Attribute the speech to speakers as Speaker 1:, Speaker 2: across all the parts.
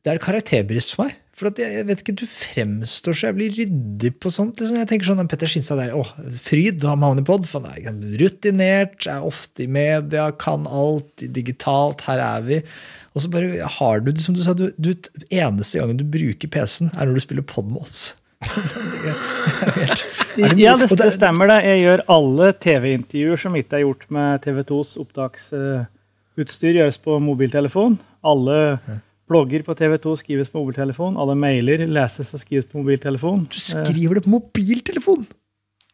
Speaker 1: Det er karakterbrist for meg. For at jeg, vet ikke, Du fremstår så jævlig ryddig på sånt. liksom. Jeg tenker sånn, Petter Skinstad der, åh, fryd, han havner pod. For han er rutinert, er ofte i media, kan alt digitalt. Her er vi. Og så bare har du det, som du sa, du, du, eneste gangen du bruker PC-en, er når du spiller pod med oss.
Speaker 2: Helt, ja, det, det, stemmer det. Jeg gjør alle TV-intervjuer som ikke er gjort med TV2s opptaksutstyr, gjøres på mobiltelefon. Alle blogger på TV2 skrives på mobiltelefon. Alle mailer leses og skrives på mobiltelefon.
Speaker 1: Du skriver det på mobiltelefon?!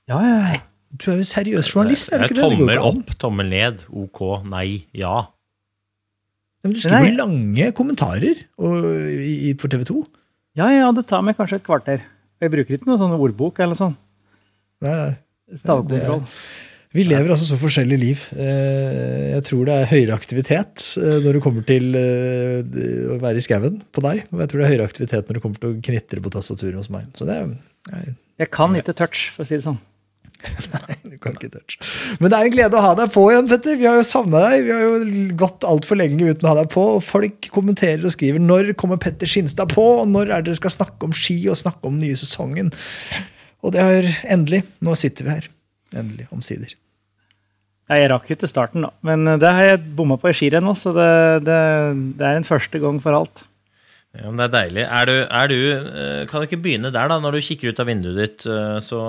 Speaker 2: Ja, ja.
Speaker 1: Du er jo seriøs journalist, er du ikke
Speaker 3: det? Tommel opp, tommel ned, ok, nei, ja.
Speaker 1: Men du skriver Nei. lange kommentarer og, i, for TV 2?
Speaker 2: Ja, ja, det tar meg kanskje et kvarter. Jeg bruker ikke noe sånn ordbok eller sånn. Stavkontroll.
Speaker 1: Vi lever altså så forskjellige liv. Eh, jeg tror det er høyere aktivitet eh, når det kommer til eh, å være i skauen på deg. Og jeg tror det er høyere aktivitet når det kommer til å knitre på tastaturet hos meg. Så det er,
Speaker 2: jeg kan ikke touch, for å si det sånn.
Speaker 1: Nei, du kan ikke touch. Men det er en glede å ha deg på igjen, Petter. Vi har jo savna deg. Vi har jo gått altfor lenge uten å ha deg på. og Folk kommenterer og skriver når kommer Petter Skinstad på, og når er dere skal snakke om ski og snakke om den nye sesongen. Og det har endelig. Nå sitter vi her. Endelig, omsider.
Speaker 2: Jeg rakk jo til starten, da. Men det har jeg bomma på i skirenn nå, så det, det, det er en første gang for alt.
Speaker 3: Ja, men Det er deilig. Er du, er du, eh, kan du ikke begynne der, da? Når du kikker ut av vinduet ditt, eh, så,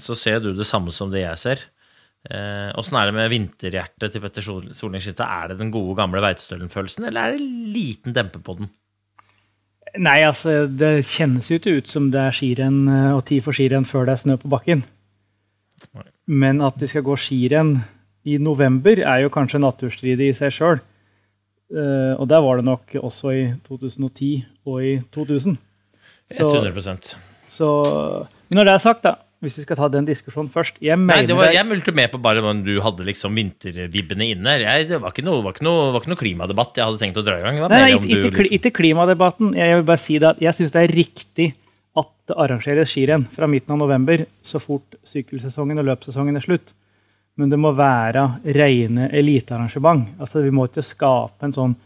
Speaker 3: så ser du det samme som det jeg ser. Åssen eh, er det med vinterhjertet til Petter Solning Skitte? Er det den gode, gamle Veitstølen-følelsen, eller er det liten dempe på den?
Speaker 2: Nei, altså, det kjennes jo ikke ut som det er skirenn og tid for skirenn før det er snø på bakken. Men at vi skal gå skirenn i november, er jo kanskje naturstridig i seg sjøl. Uh, og der var det nok også i 2010 og i 2000.
Speaker 3: Så, 100%
Speaker 2: så, Når det er sagt, da, hvis vi skal ta den diskusjonen først Jeg,
Speaker 3: Nei, var, jeg multe med på bare om du hadde liksom vintervibbene inne. Jeg, det var ikke, noe, var, ikke noe, var ikke, noe, klimadebatt jeg hadde tenkt å dra i gang.
Speaker 2: nei, nei ikke, liksom... ikke, klimadebatten. Jeg vil bare si det at jeg syns det er riktig at det arrangeres skirenn fra midten av november så fort sykkelsesongen og løpssesongen er slutt men det må være rene elitearrangement. Altså, vi må ikke skape en sånn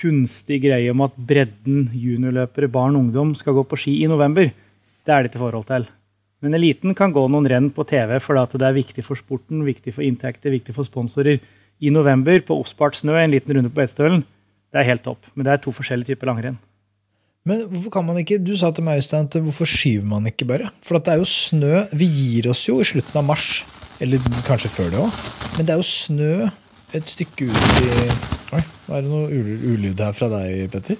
Speaker 2: kunstig greie om at bredden juniorløpere, barn og ungdom skal gå på ski i november. Det er det ikke forhold til. Men eliten kan gå noen renn på TV fordi det er viktig for sporten, viktig for inntekter, viktig for sponsorer. I november på oppspart snø, en liten runde på Beitostølen, det er helt topp. Men det er to forskjellige typer langrenn.
Speaker 1: Men hvorfor kan man ikke, Du sa til meg, Øystein, at hvorfor skyver man ikke bare? For det er jo snø. Vi gir oss jo i slutten av mars. Eller kanskje før det òg. Men det er jo snø et stykke ut i Oi, hva er det noe ulyd her fra deg, Petter.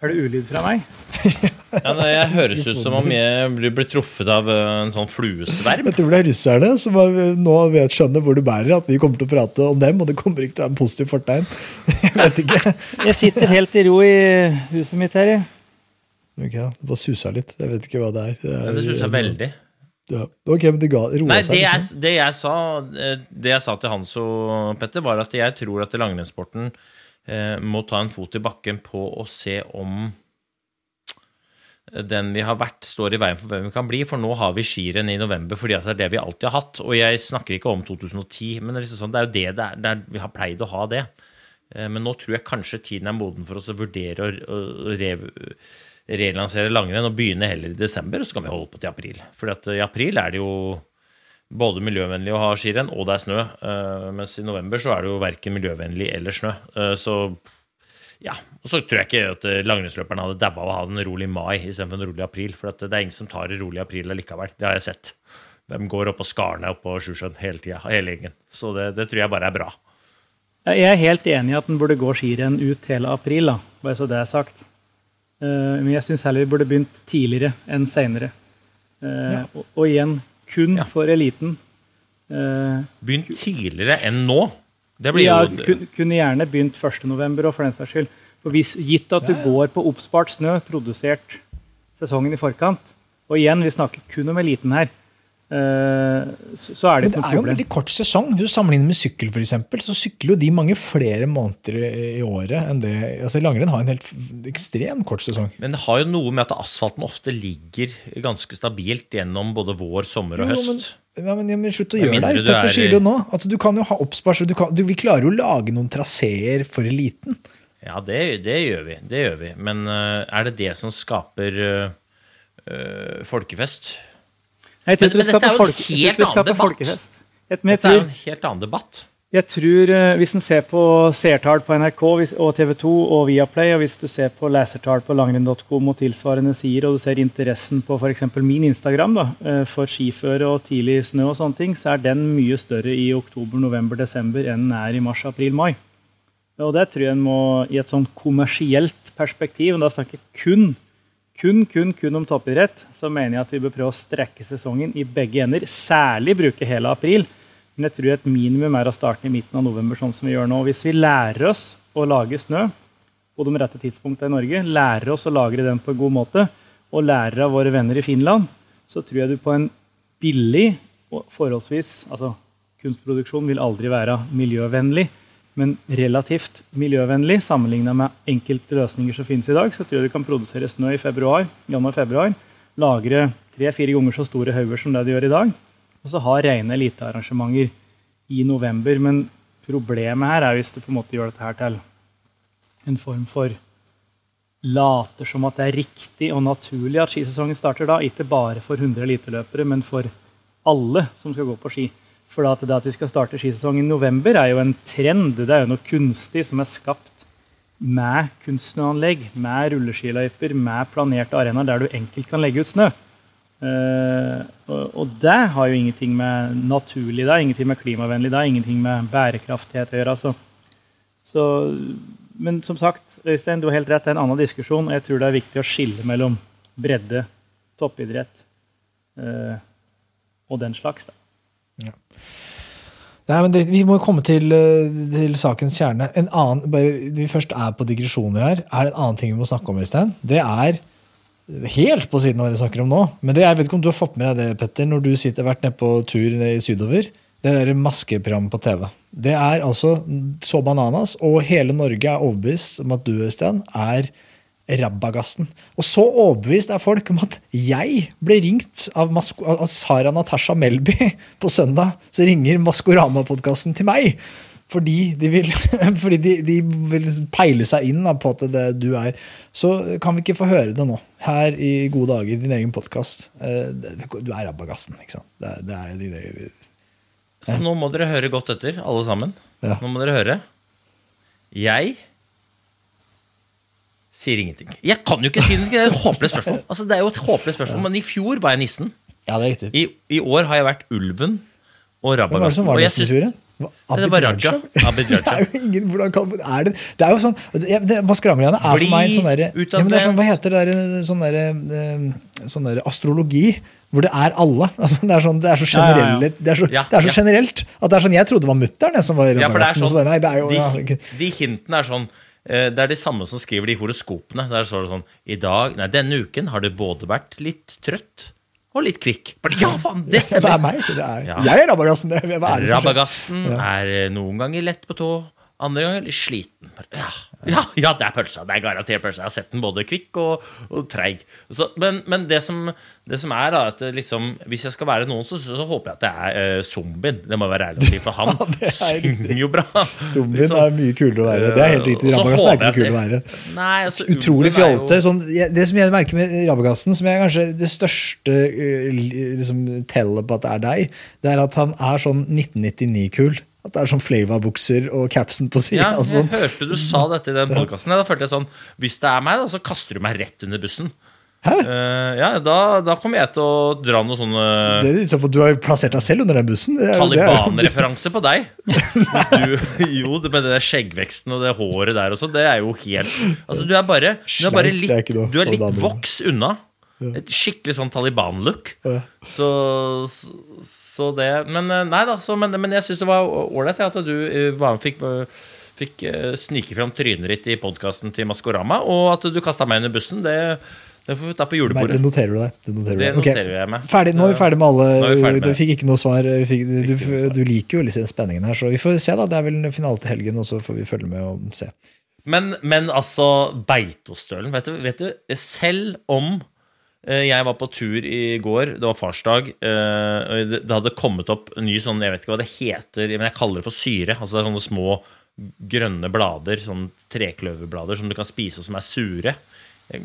Speaker 2: Er det ulyd fra meg?
Speaker 3: ja, nei, Jeg høres ut som om jeg blir truffet av eh, en sånn fluesverm.
Speaker 1: Jeg tror det er russerne som nå vet skjønner hvor du bærer, at vi kommer til å prate om dem, og det kommer ikke til å være en positiv fortegn. Jeg vet ikke.
Speaker 2: Jeg sitter helt i ro i huset mitt her, jeg.
Speaker 1: Okay, Det bare susa litt. Jeg vet ikke hva det er.
Speaker 3: Det, er, det susa veldig.
Speaker 1: Ja. Ok, men det ga,
Speaker 3: Nei, det jeg, det, jeg sa, eh, det jeg sa til Hans og Petter, var at jeg tror at langrennssporten eh, må ta en fot i bakken på å se om den vi har vært, står i veien for hvem vi kan bli. For nå har vi skirenn i november fordi det er det vi alltid har hatt. Og jeg snakker ikke om 2010, men det er, liksom sånn, det er jo det, det, er, det er, vi har pleid å ha det. Eh, men nå tror jeg kanskje tiden er moden for oss å vurdere å, å rev, relansere langrenn og begynne heller i desember, og så kan vi holde på til april. For i april er det jo både miljøvennlig å ha skirenn, og det er snø. Uh, mens i november så er det jo verken miljøvennlig eller snø. Uh, så Ja, og så tror jeg ikke at eh, langrennsløperne hadde daua av å ha den rolig mai istedenfor en rolig april. For det er ingen som tar en rolig april allikevel. Det har jeg sett. De går opp på Skarne og på Sjusjøen hele tida, hele gjengen. Så det, det, tror jeg bare er bra.
Speaker 2: Jeg er helt enig i at den burde gå skirenn ut hele april, da. bare så det er sagt. Eh, men jeg syns heller vi burde begynt tidligere enn seinere. Eh, ja. Og, og, igjen, kun ja. for eliten.
Speaker 3: Begynt tidligere enn nå?
Speaker 2: Det blir ja, jo... kunne gjerne begynt 1.11. og for den saks skyld. For hvis, gitt at du går på oppspart snø, produsert sesongen i forkant Og igjen, vi snakker kun om eliten her. Uh, så er det,
Speaker 1: Men det er jo en veldig kort sesong. Hvis du sammenligner med sykkel, for eksempel, så sykler jo de mange flere måneder i året enn det altså Langrenn har en helt ekstrem kort sesong.
Speaker 3: Men det har jo noe med at asfalten ofte ligger ganske stabilt gjennom både vår, sommer og høst.
Speaker 1: Ja, men, ja, men Slutt å gjøre deg. Dette sier du nå. Altså, du kan jo ha oppspart, du kan, du, Vi klarer jo å lage noen traseer for eliten.
Speaker 3: Ja, det, det, gjør vi. Det gjør vi. Men uh, er det det som skaper uh, uh, folkefest?
Speaker 2: Jeg men, men dette er jo en helt annen debatt.
Speaker 3: Dette er jo en helt annen debatt.
Speaker 2: Jeg tror eh, Hvis en ser på seertall på NRK og TV 2 og Viaplay, og hvis du ser på lesertall på langrenn.com og tilsvarende sider, og du ser interessen på f.eks. min Instagram da, eh, for skiføre og tidlig snø, og sånne ting, så er den mye større i oktober, november, desember enn den er i mars, april, mai. Og det tror jeg en må i et sånn kommersielt perspektiv, og da snakker jeg kun, kun, kun, kun om toppidrett, så mener jeg at vi bør prøve å strekke sesongen i begge ender. Særlig bruke hele april men jeg tror et minimum er å starte i midten av november, sånn som vi gjør nå. Hvis vi lærer oss å lage snø på de rette tidspunktene i Norge, lærer oss å lagre den på en god måte, og lærer av våre venner i Finland, så tror jeg du på en billig og forholdsvis altså Kunstproduksjon vil aldri være miljøvennlig, men relativt miljøvennlig sammenlignet med enkelte løsninger som finnes i dag. Så tror jeg du kan produsere snø i februar, januar-februar, lagre tre-fire ganger så store hauger som det du gjør i dag, og så ha rene elitearrangementer i november. Men problemet her er hvis du på en måte gjør dette her til en form for Later som at det er riktig og naturlig at skisesongen starter da. Ikke bare for 100 eliteløpere, men for alle som skal gå på ski. For det at vi skal starte skisesongen i november, er jo en trend. Det er jo noe kunstig som er skapt med kunstsnøanlegg, med rulleskiløyper, med planerte arenaer der du enkelt kan legge ut snø. Uh, og, det har jo ingenting med naturlig det ingenting med klimavennlig det ingenting med bærekraftighet å gjøre. Altså. Så, men som sagt, Øystein, du har helt rett, det er en annen diskusjon. og Jeg tror det er viktig å skille mellom bredde, toppidrett uh, og den slags.
Speaker 1: Ja. Nei, men det, Vi må komme til, eh, til, sakens kjerne. En annen, bare, vi først er på digresjoner her. Er det en annen ting vi må snakke om? Øystein? Det er helt på siden av det vi snakker om nå. Men det, jeg vet ikke om du har fått med deg det, Petter, når du sitter, har vært nede på tur i sydover. Det der maskeprogrammet på TV. Det er altså så bananas, og hele Norge er overbevist om at du, Øystein, er Rabagassen. Og så overbevist er folk om at jeg ble ringt av, av Sara Natasha Melby på søndag. Så ringer Maskorama-podkasten til meg fordi de vil, fordi de, de vil peile seg inn på at det du er. Så kan vi ikke få høre det nå, her i Gode dager, din egen podkast. Eh, du er rabagassen, ikke sant? Det, det er, det,
Speaker 3: Så nå må dere høre godt etter, alle sammen. Ja. Nå må dere høre. Jeg sier ingenting. Jeg kan jo ikke si det! Det er et håpløst spørsmål. Altså, det er jo et håpløst spørsmål, Men i fjor var jeg nissen.
Speaker 1: Ja, det er riktig.
Speaker 3: I, I, år har jeg vært ulven og. Hvem var
Speaker 1: det som var nissen
Speaker 3: i fjor? Raja. Abid Raja.
Speaker 1: det er jo ingen, hvordan kan, er det, det er jo sånn Maskeramgreiene er for meg en sånn derre ja, det sånn, Hva heter det der, sånn derre eh, sånn der astrologi? Hvor det er alle. Altså, det, er sånn, det, er så generelt, det, er så, det er så generelt at det er sånn Jeg trodde det var mutter'n som var
Speaker 3: ja, for det er sånn, nei, det er jo, de, de hintene er sånn eh, det er de samme som skriver de horoskopene. Der står Det er sånn, i dag, nei, Denne uken har det både vært litt trøtt og litt kvikk. Ja, faen, det stemmer!
Speaker 1: Det er meg. Det er, ja. Jeg er rabagassen.
Speaker 3: Rabagassen er eh, noen ganger lett på tå, andre ganger litt sliten. Ja, ja, ja, det er pølsa. Det er garantert pølsa. Jeg har sett den både kvikk og, og treig. Så, men, men det, som, det, som, er, da, at liksom, hvis jeg skal være noen, så, så, håper jeg at det er uh, zombien. Det må være ærlig å si, for han ja, synger jo bra.
Speaker 1: Zombien liksom. er mye kulere å være. Det er helt riktig. Rabagassen er ikke kul å være.
Speaker 3: Nei, altså,
Speaker 1: Utrolig fjolte. Sånn, det som jeg merker med Rabagassen, som er kanskje det største uh, liksom, tellet på at det er deg, det er at han er sånn 1999-kul At det er sånn Flava-bukser og capsen på sida.
Speaker 3: Ja, jeg
Speaker 1: sånn.
Speaker 3: hørte du sa dette i den podkasten. Da følte jeg sånn Hvis det er meg, da, så kaster du meg rett under bussen.
Speaker 1: Hæ?
Speaker 3: Uh, ja, da, da kommer jeg til å dra noe sånn uh,
Speaker 1: sånn for Du har jo plassert deg selv under den bussen. Er er
Speaker 3: Taliban-referanse på deg. Du, jo, det med det der skjeggveksten og det håret der også, det er jo helt Altså, du er bare, du er bare litt, du er litt voks unna. Et skikkelig sånn Taliban-look. Så, så, så det Men eh, nei da, så, men, men jeg syns det var ålreit at du eh, var med, fikk, eh, fikk snike fram trynet ditt i podkasten til Maskorama, og at du kasta meg under bussen. Det, det får vi ta på julebordet.
Speaker 1: det noterer du deg. Det noterer,
Speaker 3: Det
Speaker 1: du okay.
Speaker 3: Noterer jeg meg.
Speaker 1: Ferdig, nå er vi ferdig med alle.
Speaker 3: Er ferdig med
Speaker 1: Du fikk ikke noe svar. Fikk, du,
Speaker 3: svar.
Speaker 1: du liker jo litt den spenningen her, så vi får se. da Det er vel finale til helgen, og så får vi følge med og se.
Speaker 3: Men, men altså, Beitostølen vet du, vet du, selv om jeg var på tur i går, det var farsdag, eh, det, det hadde kommet opp en ny sånn, jeg vet ikke hva det heter, men jeg kaller det for syre. Altså sånne små grønne blader, sånn trekløverblader som du kan spise, og som er sure. Eh,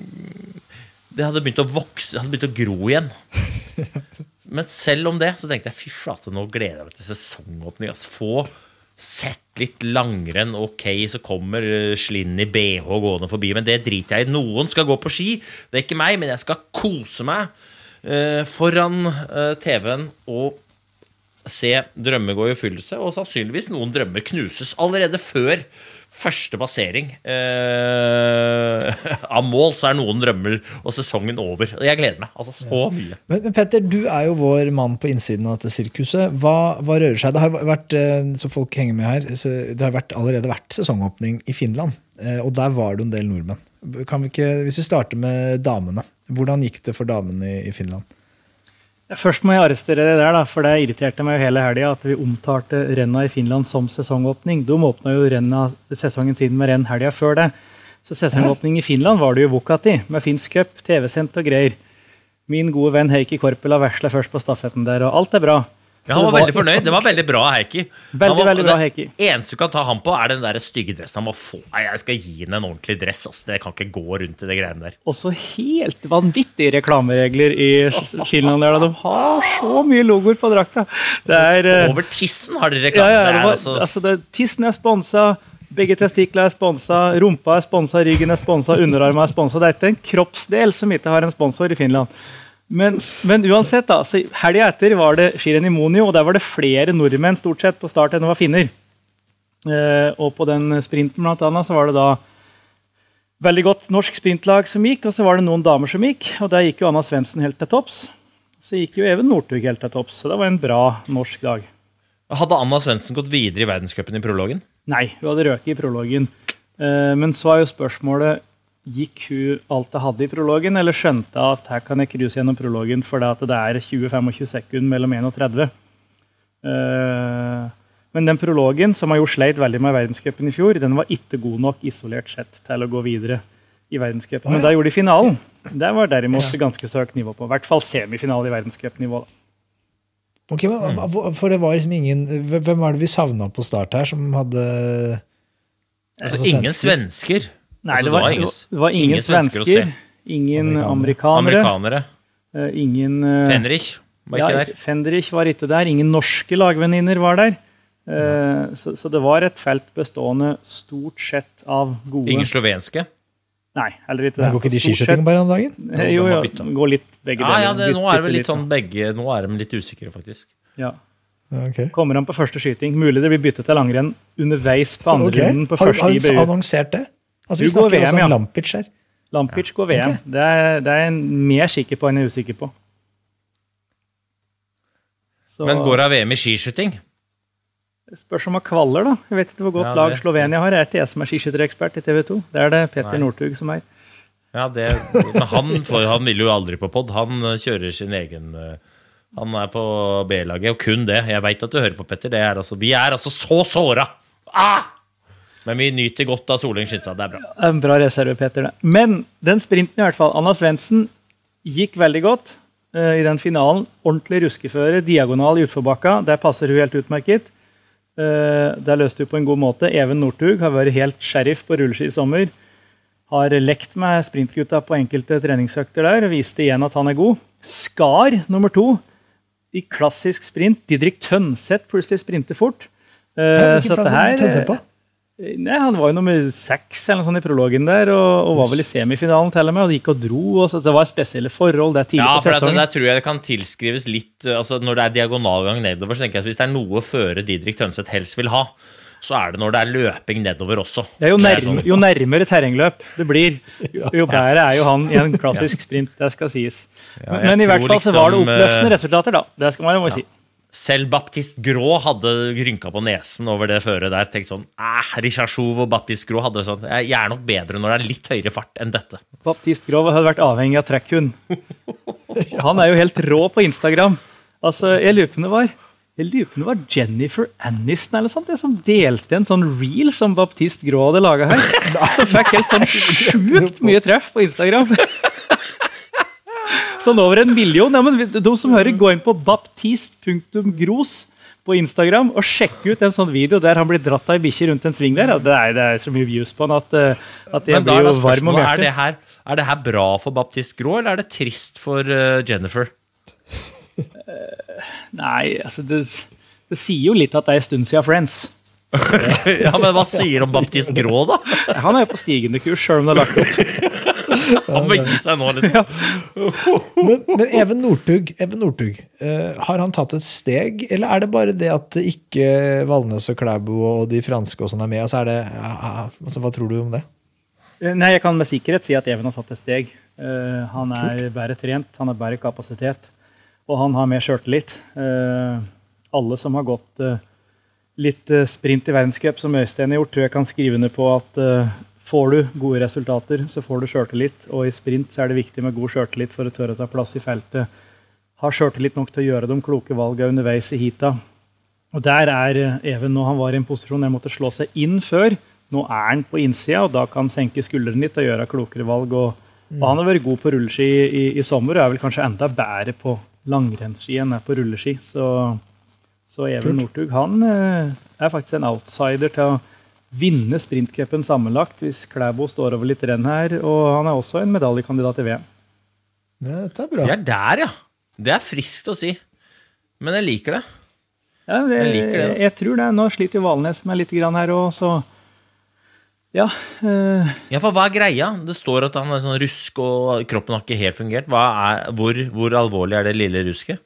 Speaker 3: Det hadde begynt å vokse, det hadde begynt å gro igjen. Men selv om det, så tenkte jeg fy flate, nå gleder jeg meg til sesongåpning. Altså, få sett litt langrenn, ok, så kommer eh, Slinn i BH gående forbi, men det driter jeg i. Noen skal gå på ski, det er ikke meg, men jeg skal kose meg eh, foran eh, TV-en og se drømmer går i oppfyllelse, og sannsynligvis noen drømmer knuses allerede før første passering eh, av mål, så er noen drømmer og sesongen over. Jeg gleder meg altså så mye.
Speaker 1: Men, men Petter, du er jo vår mann på innsiden av dette sirkuset. Hva, hva rører seg? Det har vært, eh, så folk henger med her, så det har vært, allerede vært sesongåpning i Finland. eh, Og der var det en del nordmenn. Kan vi ikke, hvis vi starter med damene. Hvordan gikk det for damene i, i Finland?
Speaker 2: Først må jeg arrestere det der, da, for det irriterte meg hele helga at vi omtalte renna i Finland som sesongåpning. De åpna jo renna sesongen siden med renn helga før det. Så sesongåpning i Finland var det jo Vukati, med finsk cup, TV-sendt og greier. Min gode venn Heikki Korpela vesla først på stafetten der, og alt er bra.
Speaker 3: Ja, han var veldig fornøyd. Det var veldig bra, Heikki.
Speaker 2: Veldig,
Speaker 3: var-
Speaker 2: veldig bra,
Speaker 3: det eneste du kan ta ham på, er den der stygge dressen. Han må få Nei, jeg skal gi henne en ordentlig dress. Ass. Det kan ikke gå rundt i det greiene der.
Speaker 2: Også helt vanvittige reklameregler i Finland. der. De har så mye logoer på drakta. Det er eh,
Speaker 3: Over tissen har de
Speaker 2: Ja,
Speaker 3: reklame.
Speaker 2: ja,
Speaker 3: er altså,
Speaker 2: altså det, Tissen er sponsa, begge testikler er sponsa, rumpa er sponsa, ryggen er sponsa, underarmen er sponsa. Det er ikke en kroppsdel som ikke har en sponsor i Finland. Men, men uansett, da, så helga etter var det skirenn i Monio, og der var det flere nordmenn stort sett på start enn det var finner. Eh, og på den sprinten blant annet, så var det da veldig godt norsk sprintlag som gikk, og så var det noen damer som gikk, og der gikk jo Anna Svendsen helt til topps. Så gikk jo Even Northug helt til topps, så det var en bra norsk dag.
Speaker 3: Hadde Anna Svendsen gått videre i verdenscupen i prologen?
Speaker 2: Nei, hun hadde røket i prologen. Eh, Men så er jo spørsmålet Gikk hun alt hun hadde i prologen, eller skjønte at her kan jeg cruise gjennom prologen fordi at det er 20-25 sekunder mellom 1 og 30? Uh, Men den prologen, som har gjort sleit veldig med verdenscupen i fjor, den var ikke god nok isolert sett til å gå videre i verdenscupen. Men da gjorde de finalen. Der var derimot ganske så høyt nivå på. I hvert fall semifinale i verdenscupnivå. da.
Speaker 1: Ok, men, hva- hva- For det var liksom ingen Hvem var det vi savna på start her, som hadde
Speaker 3: Altså,
Speaker 1: Altså,
Speaker 3: ingen
Speaker 1: svensker?
Speaker 2: Nei,
Speaker 3: Altså,
Speaker 2: det var,
Speaker 3: ingen,
Speaker 2: det var ingen,
Speaker 3: ingen svensker
Speaker 2: svensker, ingen
Speaker 1: Amerikanere.
Speaker 2: amerikanere, eh, ingen uh,
Speaker 3: Fenrich var ikke
Speaker 2: ja,
Speaker 3: der.
Speaker 2: Fenrich var ikke der. Ingen norske lagvenninner var der. Uh, så, så det var et felt bestående stort sett av gode
Speaker 3: Ingen slovenske.
Speaker 2: Nei, heller ikke det.
Speaker 1: Går ikke de skiskyting bare om dagen?
Speaker 2: Jo, Jo,
Speaker 3: jo,
Speaker 2: går litt begge
Speaker 3: Ja, ja, det, nå er det vel litt
Speaker 2: litt,
Speaker 3: sånn begge Nå er de litt usikre, faktisk.
Speaker 2: Ja.
Speaker 1: Okay.
Speaker 2: Kommer han på første skyting. Mulig det blir byttet til langrenn underveis på andre
Speaker 1: okay.
Speaker 2: runden på første
Speaker 1: har du annonsert det? Altså, Vi snakker
Speaker 2: VM,
Speaker 1: også
Speaker 2: ja.
Speaker 1: om Lampic her.
Speaker 2: Lampic går VM.
Speaker 1: Okay.
Speaker 2: Det, er, det er jeg mer sikker på enn jeg er usikker på. Så
Speaker 3: Men går av VM i skiskyting?
Speaker 2: spørs om han kvaller, da. Jeg vet ikke hvor godt
Speaker 3: Ja,
Speaker 2: lag Slovenia har. Jeg er ikke jeg som er skiskytterekspert i TV 2. Det er det Petter. Northug som er.
Speaker 3: Ja, det, han, for, han vil jo aldri på pod. Han eh, kjører sin egen eh, Han er på B-laget, og kun det. Jeg veit at du hører på, Petter. Det er altså, vi er altså så såra! Ah! Men vi nyter godt av Soleng Skinstad. Det er bra.
Speaker 2: En bra reserve, Peter. Men den sprinten, i hvert fall. Anna Svendsen gikk veldig godt uh, i den finalen. Ordentlig ruskeføre, diagonal i utforbakka. Der passer hun helt utmerket. Uh, der løste hun på en god måte. Even Northug har vært helt sheriff på rulleski i sommer. Har lekt med sprintgutta på enkelte treningsøkter der og viste igjen at han er god. Skar nummer to i klassisk sprint. Didrik Tønseth plutselig sprinter fort. Eh, så
Speaker 1: Hvilken
Speaker 2: dette her
Speaker 1: Tønseth på?
Speaker 2: Nei, Han var jo nummer seks eller noe sånt i prologen der, og, og var vel i semifinalen til og med. og Det gikk og dro, og så det var spesielle forhold. Det er tidlig
Speaker 3: Ja,
Speaker 2: på sesongen.
Speaker 3: der tror jeg det kan tilskrives litt altså Når det er diagonalgang nedover, så tenker jeg at hvis det er noe føre Didrik Tønseth helst vil ha, så er det når det er løping nedover også.
Speaker 2: Det er jo, nærme,
Speaker 3: sånn-
Speaker 2: jo nærmere terrengløp det blir, jo, jo bedre er jo han i en klassisk sprint. Det skal sies. Men, men i hvert fall så var det
Speaker 3: liksom,
Speaker 2: oppløftende
Speaker 3: eh,
Speaker 2: resultater, da. Det skal man jo si.
Speaker 3: Selv Baptiste Grå hadde rynka på nesen over det føret der. Tenkt sånn eh, Richard Chouve og Baptiste Grå hadde sånn Jeg er nok bedre når det er litt høyere fart enn dette.
Speaker 2: Baptiste Grå hadde vært avhengig av trekkhund. Han er jo helt rå på Instagram. Altså, Jeg lurer på om det var jeg lurer på om det var Jennifer Aniston eller sånt, det som delte en sånn reel som Baptiste Grå hadde laga her. Som fikk helt sånn sjukt mye treff på Instagram. Sånn over en million. Ja, men de som hører, gå inn på baptist.gros på Instagram og sjekke ut en sånn video der han blir dratt av ei bikkje rundt en sving der. Det er, det er så mye views på han at, eh, at jeg blir jo varm om
Speaker 3: hjertet. er det, her, er det her bra for Baptist Grå, eller er det trist for uh, Jennifer?
Speaker 2: Nei, altså det, det sier jo litt at det er en stund siden Friends.
Speaker 3: Ja, Men hva sier du om Baptist Grå, da?
Speaker 2: Han er jo på stigende kurs, sjøl om det er lagt opp.
Speaker 3: Han må gi seg nå, liksom.
Speaker 1: Men, men Even Northug, Even Northug eh, har han tatt et steg, eller er det bare det at ikke Valnes og Klæbo og de franske og sånn er med? Altså er det, uh, altså, hva tror du om det?
Speaker 2: Nei, jeg kan med sikkerhet si at Even har tatt et steg. Uh, han er bedre trent, han har bedre kapasitet, og han har mer sjøltillit. Uh, alle som har gått uh, litt eh, sprint i verdenscup, som Øystein har gjort, tror jeg kan skrive under på at eh, får du gode resultater, så får du sjøltillit. Og i sprint så er det viktig med god sjøltillit for å tørre å ta plass i feltet. Ha sjøltillit nok til å gjøre de kloke valgene underveis i heata. Og der er eh, Even nå han var i en posisjon der han måtte slå seg inn før. Nå er han på innsida, og da kan han senke skuldrene litt og gjøre klokere valg. Og, og han har vært god på rulleski i, i, i sommer og er vel kanskje enda bedre på langrennsski enn er på rulleski. Så, så Even Northug han eh, er faktisk en outsider til å vinne sprintcupen sammenlagt hvis Klæbo står over litt renn her. Og han er også en medaljekandidat i VM.
Speaker 1: Det dette er bra.
Speaker 3: Vi er der, ja. Det er friskt å si. Men jeg liker det.
Speaker 2: Ja, det,
Speaker 3: Jeg liker det, jeg,
Speaker 2: tror det. Nå sliter Valnes meg litt grann her òg, så ja. Øh.
Speaker 3: Ja, for hva er greia? Det står at han er sånn rusk og kroppen har ikke helt fungert. Hva er, hvor, hvor alvorlig er det lille rusket?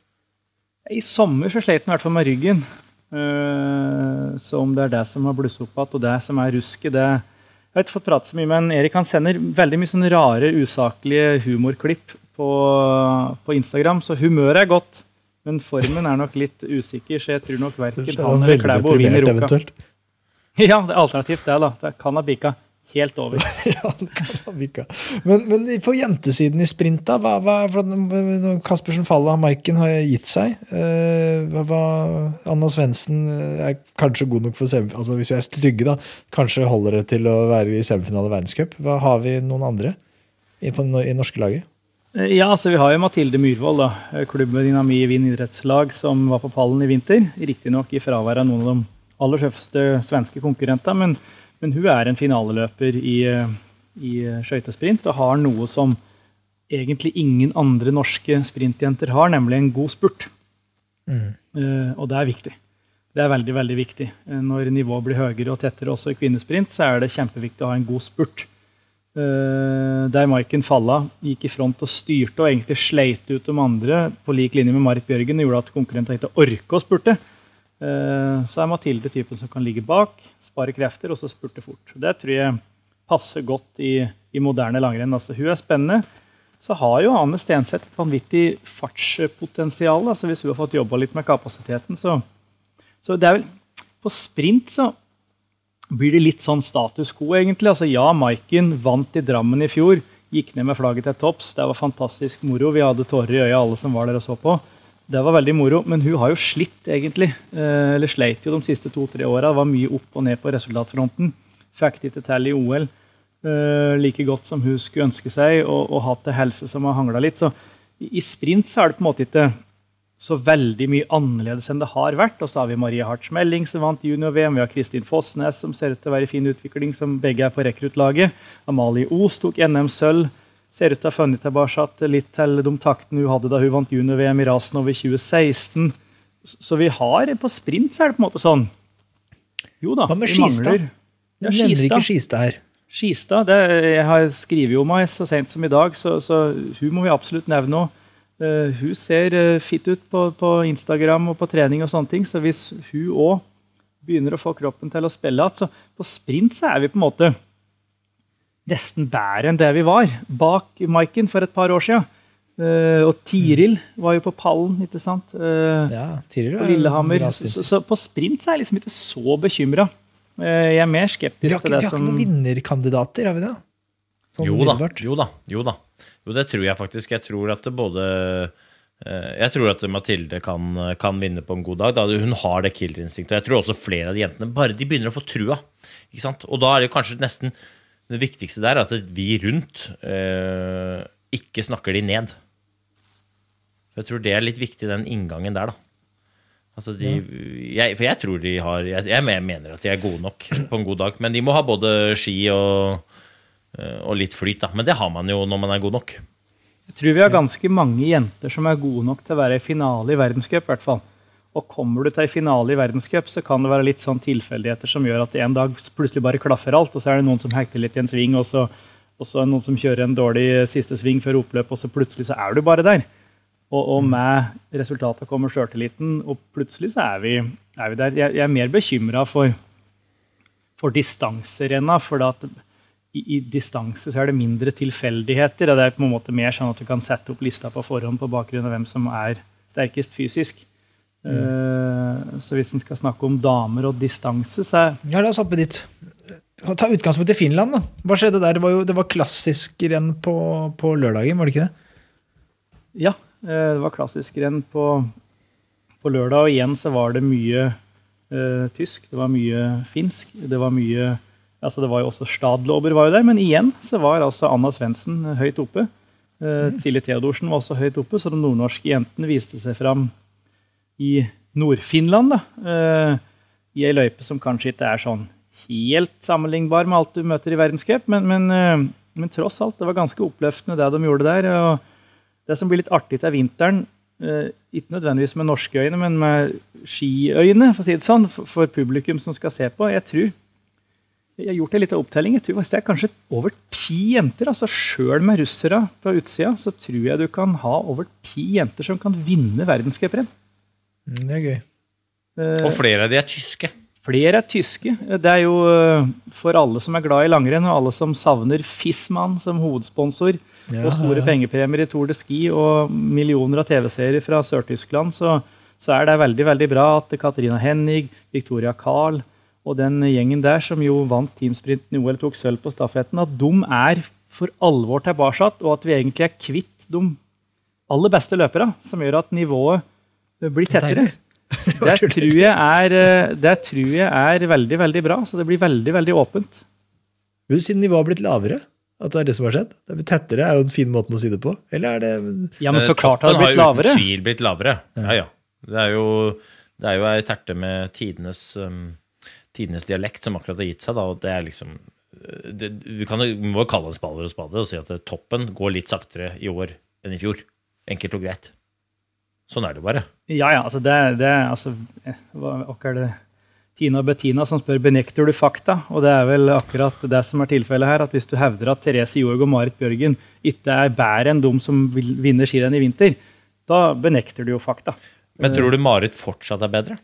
Speaker 2: I sommer så slet han i hvert fall med ryggen. Eh, så om det er det som har blusset opp igjen, og det som er rusket det Jeg har ikke fått prate så mye, men Erik han sender veldig mye sånne rare, usaklige humorklipp på, på Instagram, så humøret er godt. Men formen er nok litt usikker, så jeg tror nok verken
Speaker 1: er
Speaker 2: han eller Klæbo vinner Ruka. Ja, det er alternativt det, da. Det kan ha bikka helt over.
Speaker 1: Ja. Men, men på jentesiden i sprint, da? Hva, hva, Kaspersen faller, Maiken har gitt seg. Eh, hva, hva, Anna Svendsen er kanskje god nok for semifinale Altså hvis vi er stygge, da. Kanskje holder det til å være i semifinale verdenscup. Har vi noen andre i, på, i norske laget?
Speaker 2: Eh, Ja, altså Vi har jo Mathilde Myhrvold, da, eh, klubben Dynami Vind idrettslag, som var på pallen i vinter. Riktignok i fravær av noen av de aller tøffeste svenske konkurrentene, men, men hun er en finaleløper i, eh, i eh, skøytesprint og har noe som egentlig ingen andre norske sprintjenter har, nemlig en god spurt. Eh, og det er viktig. Det er veldig veldig viktig. Når nivået blir høyere og tettere også i kvinnesprint, så er det kjempeviktig å ha en god spurt. Uh, der Maiken Falla gikk i front og styrte og egentlig sleit ut de andre på lik linje med Marit Bjørgen, gjorde at konkurrentene ikke orka å spurte. Eh, så er Mathilde typen som kan ligge bak, spare krefter og så spurte fort. Det tror jeg passer godt i, i moderne langrenn. Altså, hun er spennende. Så har jo Ane Stenseth et vanvittig fartspotensial. Altså, hvis hun har fått jobba litt med kapasiteten, så, så det er vel På sprint så blir det litt sånn status quo, egentlig. Altså, ja, Maiken vant i Drammen i fjor. Gikk ned med flagget til topps. Det var fantastisk moro. Vi hadde tårer i øya, alle som var der og så på. Det var veldig moro, men hun har jo slitt, egentlig. Eh, eller sleit jo de siste to-tre åra. Var mye opp og ned på resultatfronten. Fikk det ikke til i OL eh, like godt som hun skulle ønske seg, og, og hatt det helse som har hangla litt. Så i, sprint så er det på en måte ikke så veldig mye annerledes enn det har vært. Og så har vi Marie Hartz Melling som vant junior-VM. Vi har Kristin Fossnes som ser ut til å være i fin utvikling, som begge er på rekruttlaget. Amalie Os tok NM-sølv. Ser ut til å ha funnet tilbake litt til de taktene hun hadde da hun vant junior-VM i rasen over 2016. Så vi har på sprint så er det på en måte sånn Jo da,
Speaker 1: Hva med
Speaker 2: vi
Speaker 1: Skistad?
Speaker 2: mangler-
Speaker 1: Du
Speaker 2: Ja,
Speaker 1: nevner ikke.
Speaker 2: Skistad
Speaker 1: her.
Speaker 2: Skista, det, jeg har skrevet om henne så sent som i dag, så, så hun må vi absolutt nevne òg. hun ser uh, fit ut på, på Instagram og på trening, og sånne ting, så hvis hun òg begynner å få kroppen til å spille igjen, så på sprint så er vi på en måte nesten bedre enn det vi var bak Maiken for et par år siden. Eh, og Tiril var jo på pallen, ikke sant? Eh,
Speaker 1: Ja, Tiril
Speaker 2: var
Speaker 1: er
Speaker 2: Lillehammer. Så, så, på sprint så er jeg liksom ikke så bekymra. Jeg er mer skeptisk
Speaker 1: ikke,
Speaker 2: til
Speaker 1: vi har ikke noen vinnerkandidater, har vi det? Sånn
Speaker 3: Jo da, jo da, jo da. Jo, det tror jeg faktisk. Jeg tror at det både eh, jeg tror at Mathilde kan, kan vinne på en god dag. Da. Hun har det killerinstinktet. Jeg tror også flere av de jentene bare de begynner å få trua. Ikke sant? Og da er det kanskje nesten det viktigste der at vi rundt eh, ikke snakker de ned. Jeg tror det er litt viktig, den inngangen der, da. Altså de, jeg, for jeg tror de har jeg, jeg mener at de er gode nok på en god dag. Men de må ha både ski og, eh, og litt flyt, da. Men det har man jo når man er god nok.
Speaker 2: Jeg tror vi har ganske mange jenter som er gode nok til å være i finale i verdenscup. i hvert fall. Og kommer du til en finale i verdenscup, så kan det være litt sånn tilfeldigheter som gjør at en dag plutselig bare klaffer alt, og så er det noen som hekter litt i en sving, og så, og så er det noen som kjører en dårlig siste sving før oppløp, og så plutselig så er du bare der. Og, og med resultatet kommer sjøltilliten, og plutselig så er vi, er vi der. Jeg, jeg er mer bekymra for, for distanserenna, for at i, i distanse så er det mindre tilfeldigheter. og Det er på en måte mer sånn at du kan sette opp lista på forhånd på bakgrunn av hvem som er sterkest fysisk. Eh, så hvis en skal snakke om damer og distanse, så er
Speaker 1: Ja, la oss hoppe dit. Ta utgangspunkt i Finland. da. Hva skjedde der? Det var jo det var klassisk renn på, på lørdagen, var det ikke det?
Speaker 2: Ja, eh, det var klassisk renn på, på lørdag, og igjen så var det mye uh, tysk, det var mye finsk, det var mye altså Det var jo også Stadlober var jo der, men igjen så var altså Anna Svendsen høyt oppe. Uh, Silje Theodorsen var også høyt oppe, så de nordnorske jentene viste seg fram i Nord-Finland. eh, I ei løype som kanskje ikke er sånn helt sammenlignbar med alt du møter i verdenscup, men, men, uh, men tross alt, det var ganske oppløftende det de gjorde der. og det som blir litt artig til vinteren, uh, ikke nødvendigvis med norske øyne, men med skiøyne, for å si det sånn, for, for publikum som skal se på. Jeg tror jeg har gjort en liten opptelling. Jeg tror det er kanskje over ti jenter. altså Sjøl med russere på utsida, så tror jeg du kan ha over ti jenter som kan vinne verdenscuprenn.
Speaker 1: Mm, Det er gøy.
Speaker 2: Eh,
Speaker 3: Og flere av de er tyske.
Speaker 2: Flere er tyske. Det er jo eh, for alle som er glad i langrenn, og alle som savner Fissmann som hovedsponsor,
Speaker 1: Ja,
Speaker 2: og store
Speaker 1: ja.
Speaker 2: pengepremier i Tour de Ski og millioner av TV-serier fra Sør-Tyskland, så, så er det veldig veldig bra at Katarina Hennig, Victoria Carl og den gjengen der som jo vant teamsprinten i OL, tok sølv på stafetten, at de er for alvor tilbake, og at vi egentlig er kvitt de aller beste løperne, som gjør at nivået blir tettere. Det tror, jeg er, eh, det tror jeg er veldig veldig bra. Så det blir veldig veldig åpent.
Speaker 1: Siden nivået har blitt lavere? At det er det som har skjedd? Det blir tettere er jo en fin måte å si det på. Eller er det
Speaker 2: Ja, men
Speaker 3: Eh,
Speaker 2: så klart har det
Speaker 3: toppen
Speaker 2: lavere.
Speaker 3: jo
Speaker 2: har
Speaker 3: uten tvil blitt lavere. Ja, ja. Det er jo, det er jo ei terte med tidenes, um, tidenes dialekt som akkurat har gitt seg, da, og det er liksom det, Vi kan, vi må jo kalle en spader og spade og si at toppen går litt saktere i år enn i fjor. Enkelt og greit. Sånn er det bare.
Speaker 2: Ja, ja, altså det, det altså, eh, hva, er det Tina og Bettina som spør benekter du fakta. Og det er vel akkurat det som er tilfellet her. at Hvis du hevder at Therese Johaug og Marit Bjørgen ikke er bedre enn de som vinner vinne skirenn i vinter, da benekter du jo fakta.
Speaker 3: Men tror du Marit fortsatt er bedre?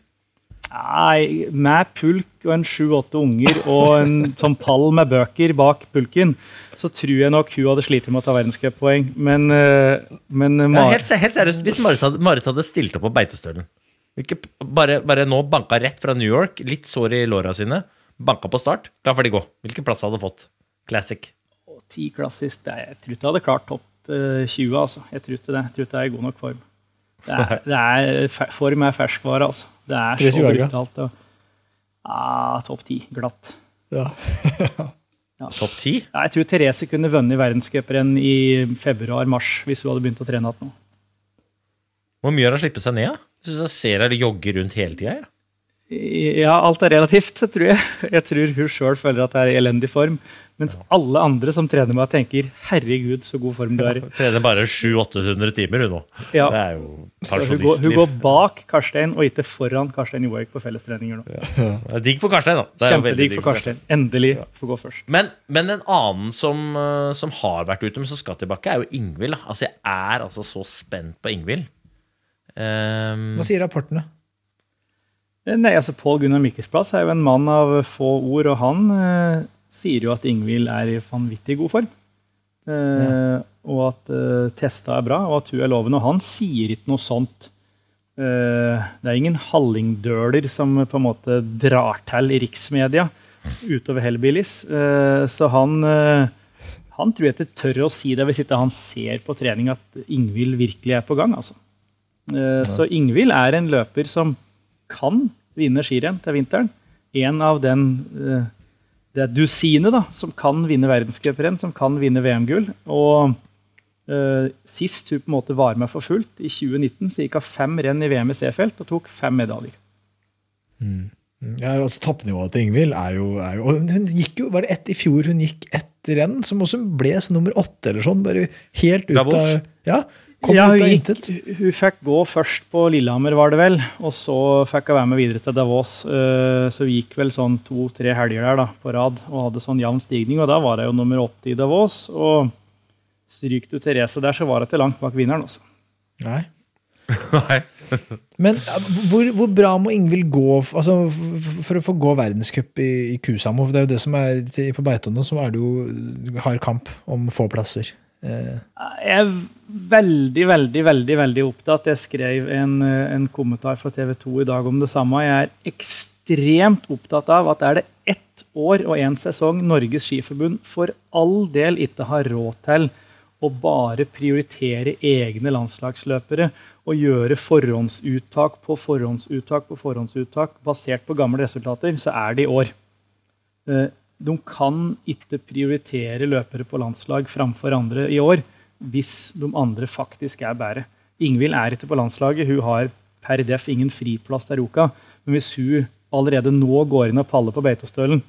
Speaker 2: Nei, med pulk og en sju-åtte unger og en sånn pall med bøker bak pulken, så tror jeg nok hun hadde slitt med å ta verdenscuppoeng. Men, men Mar
Speaker 3: Ja, helt, helt seriøst, Hvis Marit hadde, Marit hadde stilt opp på Beitestølen hvilke, bare, bare nå banka rett fra New York, litt sår i låra sine, banka på start, klar for de gå. Hvilken plass hadde fått? Classic.
Speaker 2: ti klassisk, jeg tror ikke jeg hadde klart topp eh, 20. altså. Jeg tror ikke det. Jeg tror ikke jeg er i god nok form. Det er, det er, form er ferskvare, altså. Det er så
Speaker 1: ja.
Speaker 2: brutalt. og- Ah, topp ti, glatt.
Speaker 1: Ja.
Speaker 3: Topp ti?
Speaker 2: Ja, jeg tror Therese kunne vunnet verdenscuprenn i februar-mars hvis hun hadde begynt å trene igjen nå.
Speaker 3: Hvor mye har hun slippet seg ned? Jeg synes jeg ser henne jogge rundt hele tida. Ja.
Speaker 2: Ja, alt er relativt, tror jeg. Jeg tror hun sjøl føler at det er i elendig form. Mens alle andre som trener meg, tenker 'herregud, så god form du er i'.
Speaker 3: Trener bare 700-800 timer, hun nå.
Speaker 2: Ja.
Speaker 3: Det er jo
Speaker 2: Hun hun går bak Karstein og ikke foran Karstein Johaug på fellestreninger nå.
Speaker 3: Det er digg for Karstein, da. Det er
Speaker 2: Kjempedigg
Speaker 3: digg
Speaker 2: for Karstein. Endelig får gå først.
Speaker 3: Men, men en annen som, eh, som har vært ute, men som skal tilbake, er jo Ingvild. Altså, jeg er altså så spent på Ingvild. Um,
Speaker 1: Hva sier rapportene?
Speaker 2: Nei, altså Pål Gunnar Mikkelsplass er jo en mann av få ord, og han eh, sier jo at Ingvild er i vanvittig god form. Eh, Og at eh, testa er bra, og at hun er lovende. Og han sier ikke noe sånt. Eh, det er ingen hallingdøler som på en måte drar til i riksmedia utover Hellbillies. Eh, så han, eh, han tror jeg ikke tør å si det hvis ikke han ser på trening at Ingvild virkelig er på gang. altså. Eh, Så Ingvild er en løper som kan vinne skirenn til vinteren. En av den eh, det dusinet da, som kan vinne verdenscuprenn, som kan vinne VM-gull. Og uh, sist hun på en måte var med for fullt, i 2019, så gikk hun fem renn i VM i C-felt og tok fem medaljer.
Speaker 1: Ja, altså Toppnivået til Ingvild er jo, er jo og Hun gikk jo, Var det ett i fjor hun gikk ett renn, som også ble nummer åtte eller sånn? Bare helt ut av Ja, kom
Speaker 2: Ja, hun, gikk, hun fikk gå først på Lillehammer, var det vel. Og så fikk hun være med videre til Davos. Eh, Så hun gikk vel sånn to-tre helger der da, på rad og hadde sånn jevn stigning. Og da var hun jo nummer åtte i Davos. Og stryk du Therese der, så var hun ikke langt bak vinneren. også.
Speaker 1: Nei.
Speaker 3: Nei.
Speaker 1: Men hvor, hvor bra må Ingvild gå altså, for å få gå verdenscup i, i Kusamo? For det er jo det som er På Beitone, så er det jo hard kamp om få plasser. Eh,
Speaker 2: Jeg er veldig, veldig veldig, veldig opptatt. Jeg skrev en, eh, en kommentar fra TV 2 i dag om det samme. Jeg er ekstremt opptatt av at er det ett år og én sesong Norges Skiforbund for all del ikke har råd til å bare prioritere egne landslagsløpere og gjøre forhåndsuttak på forhåndsuttak på forhåndsuttak basert på gamle resultater, så er det i år. De kan ikke prioritere løpere på landslag framfor andre i år hvis de andre faktisk er bedre. Ingvild er ikke på landslaget. Hun har per def ingen friplass til Ruka. Men hvis hun allerede nå går inn og paller på Beitostølen,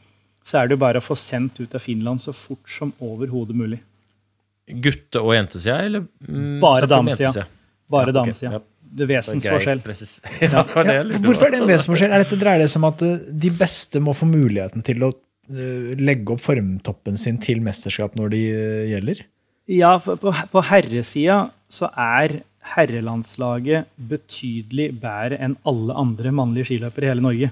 Speaker 2: så er det jo bare å få sendt ut av Finland så fort som overhodet mulig.
Speaker 3: Gutte- og jentesida, eller? mm,
Speaker 2: Bare damesida. Bare
Speaker 3: Ja, okay.
Speaker 2: damesida.
Speaker 3: ja.
Speaker 2: Det er vesensforskjell.
Speaker 3: Ja, det det
Speaker 1: ja, hvorfor er det en vesensforskjell? Er dette dreier det seg om at eh, de beste må få muligheten til å legge opp formtoppen sin til mesterskap når de eh, gjelder?
Speaker 2: Ja, på, på herresida så er herrelandslaget betydelig bedre enn alle andre mannlige skiløpere i hele Norge.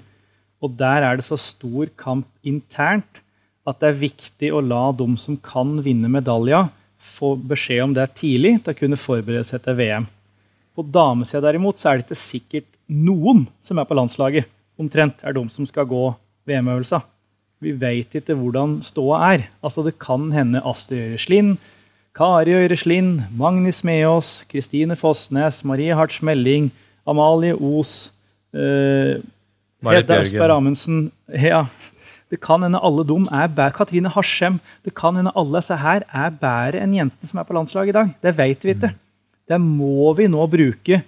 Speaker 2: Og der er det så stor kamp internt at det er viktig å la de som kan vinne medalja, få beskjed om det tidlig til å kunne forberede seg til VM. På damesida derimot så er det ikke sikkert noen som er på landslaget. Omtrent er de som skal gå VM-øvelser. Vi vet ikke hvordan ståa er. Altså Det kan hende Astrid Øyreslind, Kari Øyreslind, Magnus Meås, Kristine Fossnes, Marie Hartz Melling, Amalie Os, eh, Hedda Østberg Amundsen ja. Det kan hende alle dem er bedre. Katrine Harsem. Det kan hende alle disse her er bedre enn jentene som er på landslaget i dag. Det vet vi ikke. Der må vi nå bruke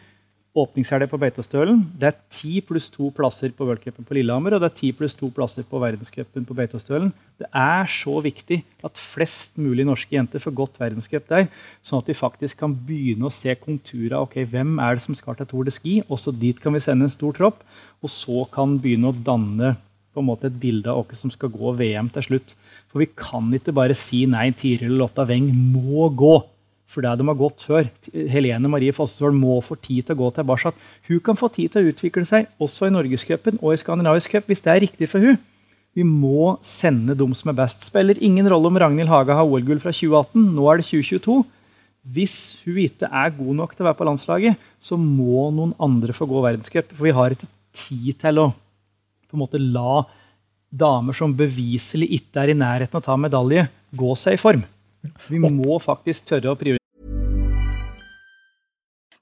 Speaker 2: åpningshelga på Beitostølen. Det er ti pluss to plasser på worldcupen på Lillehammer, og det er ti pluss to plasser på verdenscupen på Beitostølen. Det er så viktig at flest mulig norske jenter får gått verdenscup der, sånn at de faktisk kan begynne å se konturer. ok, Hvem er det som skal til Tour de Ski? Også dit kan vi sende en stor tropp. Og så kan begynne å danne på en måte et bilde av hvem som skal gå VM til slutt. For vi kan ikke bare si nei, Tiril Lotta Weng må gå. For det de har gått før. Helene Marie Fossvold må få tid til å gå tilbake. Hun kan få tid til å utvikle seg også i Norgescupen og i Skandinavisk cup hvis det er riktig for hun. Vi må sende dem som er best. Spiller ingen rolle om Ragnhild Haga har OL-gull fra 2018. Nå er det 2022. Hvis hun ikke er god nok til å være på landslaget, så må noen andre få gå verdenscup. For vi har ikke tid til å på en måte la damer som beviselig ikke er i nærheten av å ta medalje, gå seg i form. Vi må faktisk tørre å prioritere.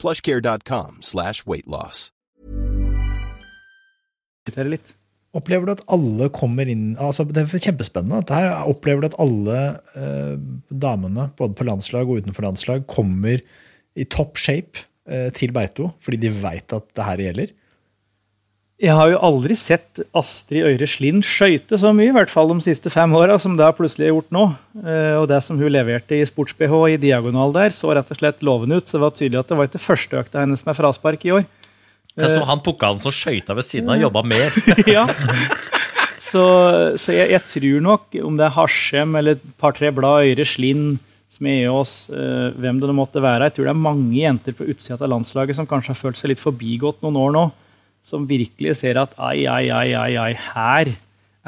Speaker 4: plushcare.com slash
Speaker 2: weightloss.
Speaker 1: Opplever du at alle kommer inn altså Det er kjempespennende. Dette her, opplever du at alle eh, damene, både på landslag og utenfor landslag, kommer i topp shape eh, til Beito fordi de veit at det her gjelder?
Speaker 2: Jeg har jo aldri sett Astrid Øyre Slind skøyte så mye, i hvert fall de siste fem åra, som det har plutselig gjort nå. Eh, Og det som hun leverte i sports-BH i diagonal der, så rett og slett lovende ut. Så det var tydelig at det var ikke første økta hennes med fraspark i år.
Speaker 3: Jeg så han pukka som skøyta ved siden av, jobba mer.
Speaker 2: ja. Så, så jeg, jeg tror nok, om det er Harsem eller et par-tre blad Øyre Slind, Smeås, eh, hvem det måtte være, jeg tror det er mange jenter på utsida av landslaget som kanskje har følt seg litt forbigått noen år nå, som virkelig ser at ai, ai, ai, ai, ai, her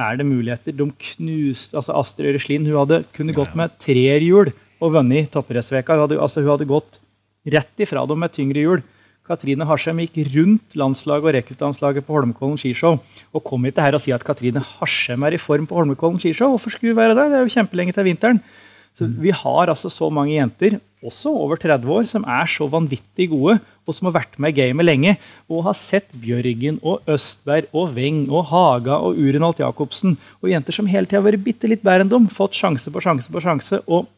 Speaker 2: er det muligheter. De knuste, altså Astrid Øreslin hun hadde kunne gått med trehjul og vunnet toppidrettsveka. Hun, hadde- altså, hun hadde gått rett ifra dem med tyngre hjul. Katrine Harsheim gikk rundt landslaget og rekruttlandslaget på Holmenkollen skishow. Og kom ikke her og si at Katrine Harsheim er i form på Holmenkollen skishow. Hvorfor skulle hun være der? Det er jo kjempelenge til vinteren. Så vi har altså så mange jenter, også over 30 år, som er så vanvittig gode, og som har vært med i gamet lenge, og har sett Bjørgen og Østberg og Weng og Haga og Urinalt Jacobsen, og jenter som hele tida har vært bitte litt bedre enn dem, fått sjanse på sjanse på sjanse, og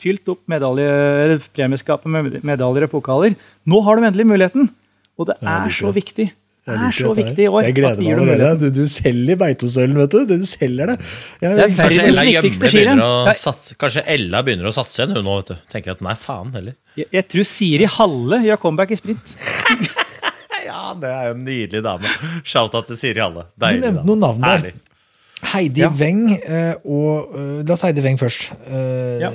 Speaker 2: fylt opp premieskapet med medaljer og pokaler. Nå har de endelig muligheten, og det er så viktig. Det er så viktig i år.
Speaker 1: Jeg gleder meg allerede. Du, du selger Beitostølen, vet du. Du selger det. Jeg,
Speaker 2: Det er verdens viktigste skirenn.
Speaker 3: kanskje Ella begynner å satse igjen, hun nå. vet du. Tenker at nei, faen heller.
Speaker 2: Jeg, jeg tror Siri Halle gjør comeback i sprint.
Speaker 3: Ja, det er jo en nydelig dame. Shout-out til Siri Halle.
Speaker 1: Du nevnte noen navn der.
Speaker 3: Herlig.
Speaker 1: Heidi
Speaker 2: Ja.
Speaker 1: Weng eh, og eh, La oss Heidi Weng først. Eh,
Speaker 2: Ja.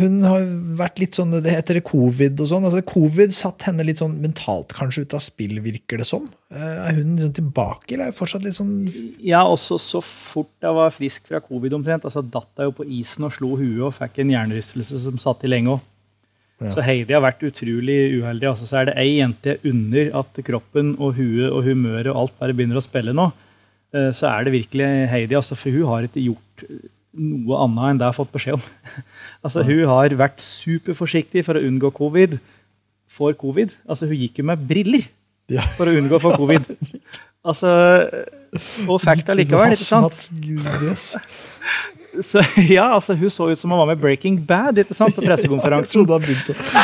Speaker 1: hun har vært litt sånn Det heter covid og sånn. Altså, covid satt henne litt sånn mentalt kanskje ut av spill, virker det som. Er hun liksom tilbake, eller er hun fortsatt litt sånn
Speaker 2: Ja, også så fort jeg var frisk fra covid omtrent, altså datt jeg jo på isen og slo huet og fikk en hjernerystelse som satt i lenge òg. Så Heidi har vært utrolig uheldig. Altså, så er det ei jente under at kroppen og huet og humøret og alt bare begynner å spille nå. Eh, Så er det virkelig Heidi, altså, for hun har ikke gjort noe annet enn det jeg har fått beskjed om. altså, hun har vært superforsiktig for å unngå covid. For covid. Altså, hun gikk jo med briller for å unngå å få covid. Altså, og fikk det likevel, ikke sant? Så, ja, altså, hun så ut som hun var med Breaking Bad ikke sant, på pressekonferansen.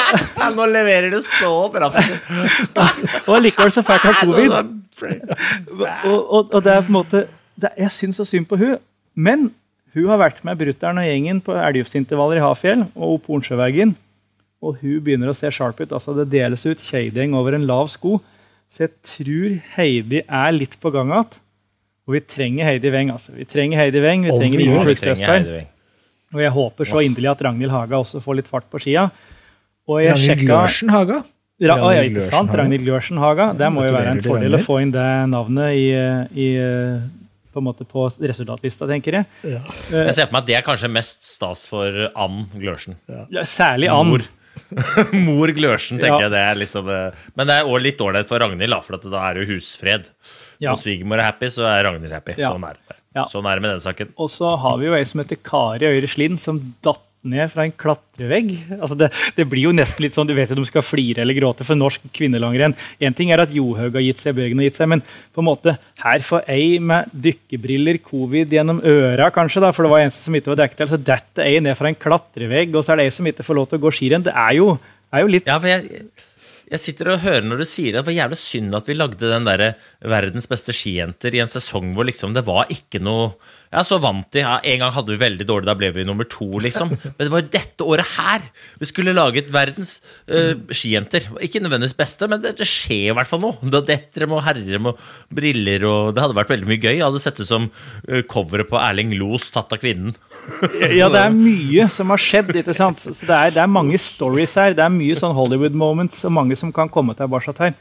Speaker 3: Ja, nå leverer du så bra.
Speaker 2: Og likevel så fælt har covid. Og, og, og det er på en måte det, Jeg syns så synd på hun, men hun har vært med brutter'n og gjengen på elgjufsintervaller i Hafjell og opp Hornsjøveggen. Og hun begynner å se sharp ut. altså Det deles ut kjeideng over en lav sko. Så jeg tror Heidi er litt på gang igjen. Og vi trenger Heidi Weng. altså. Vi trenger Heidi Weng, vi trenger
Speaker 1: vi
Speaker 2: Ingen. Østberg. Og jeg håper så inderlig at Ragnhild Haga også får litt fart på skia. Og jeg
Speaker 1: Ragnhild Glørsen Haga.
Speaker 2: Ra ja, ikke sant? Ragnhild Glørsen Haga. Det må jo være en fordel å få inn det navnet i, i, på, en måte på resultatlista, tenker jeg.
Speaker 1: Ja.
Speaker 3: Jeg ser på meg at det er kanskje mest stas for Ann Glørsen.
Speaker 2: Ja, Særlig Ann.
Speaker 3: Mor. Mor Glørsen, tenker
Speaker 2: Ja.
Speaker 3: jeg. det er liksom eh, Men det er også litt ålreit for Ragnhild, for at da er det jo husfred.
Speaker 2: Ja.
Speaker 3: Når svigermor er happy, så er Ragnhild happy.
Speaker 2: Ja.
Speaker 3: Sånn er det. Sånn er det med den saken.
Speaker 2: Og så har vi jo ei som heter Kari Øyre Slind, som datt ned fra en klatrevegg. Altså det, det blir jo nesten litt sånn, Du vet ikke de skal flire eller gråte for norsk kvinnelangrenn. Én ting er at Johaug har gitt seg, Bjørgen har gitt seg, men på en måte her får ei med dykkerbriller, covid gjennom øra, kanskje, da, for det var eneste som ikke var dekket til, så detter ei ned fra en klatrevegg, og så er det ei som ikke får lov til å gå skirenn. Det er jo, er jo litt
Speaker 3: Ja, for jeg, jeg sitter og hører når du sier det. Det var jævlig synd at vi lagde den derre Verdens beste skijenter i en sesong hvor liksom det var ikke noe Jeg er så vant de. ja, En gang hadde vi veldig dårlig, da ble vi nummer to, liksom. Men det var dette året her vi skulle laget verdens uh, skijenter. Ikke nødvendigvis beste, men det, det skjer i hvert fall noe. Da detter de og herrer og briller og Det hadde vært veldig mye gøy. Jeg hadde sett det som uh, coveret på Erling Los tatt av kvinnen.
Speaker 2: ja, det er mye som har skjedd. ikke sant? Så det er, det er mange stories her. Det er mye sånn Hollywood moments og mange som kan komme tilbake her.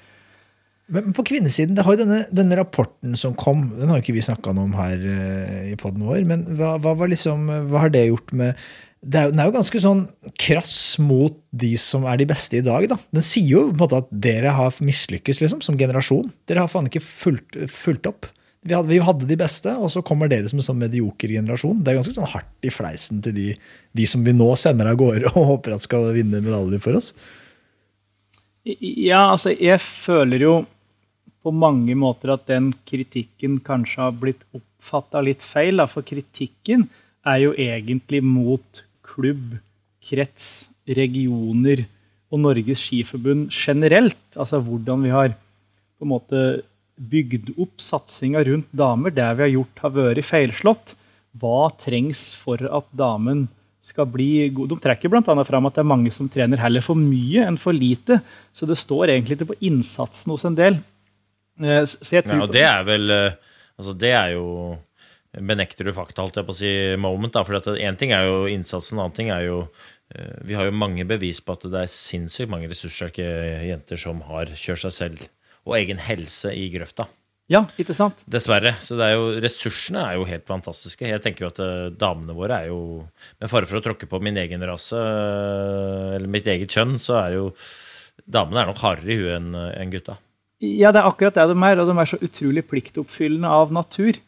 Speaker 1: Men på kvinnesiden, det har jo denne, denne, rapporten som kom, den har jo ikke vi snakka om her uh, i poden vår. Men hva, hva, liksom, hva, har det gjort med det er, Den er jo ganske sånn krass mot de som er de beste i dag. da. Den sier jo på en måte at dere har mislykkes liksom, som generasjon. Dere har faen ikke fulgt, fulgt opp. Vi hadde, vi hadde, de beste, og så kommer dere som en sånn medioker generasjon. Det er ganske sånn hardt i fleisen til de, de som vi nå sender av gårde og håper at skal vinne medaljer for oss.
Speaker 2: Ja, altså, jeg føler jo på mange måter at den kritikken kanskje har blitt oppfatta litt feil. Da. For kritikken er jo egentlig mot klubb, krets, regioner og Norges Skiforbund generelt. Altså hvordan vi har på en måte bygd opp satsinga rundt damer. Det vi har gjort, har vært feilslått. Hva trengs for at damen skal bli god? De trekker bl.a. fram at det er mange som trener heller for mye enn for lite. Så det står egentlig ikke på innsatsen hos en del.
Speaker 3: Eh, ja, og det er vel eh, Altså, det er jo Benekter du fakta, holdt jeg på å si, moment? da, for Én ting er jo innsatsen, en annen ting er jo eh, Vi har jo mange bevis på at det er sinnssykt mange ressurssterke jenter som har kjørt seg selv og egen helse i grøfta.
Speaker 2: Ja, ikke sant?
Speaker 3: Dessverre. Så det er jo, ressursene er jo helt fantastiske. Jeg tenker jo at damene våre er jo Med fare for å tråkke på min egen rase, eller mitt eget kjønn, så er jo damene er nok hardere i huet enn en gutta.
Speaker 2: Ja, det er akkurat det de er. Og de er så utrolig pliktoppfyllende av natur.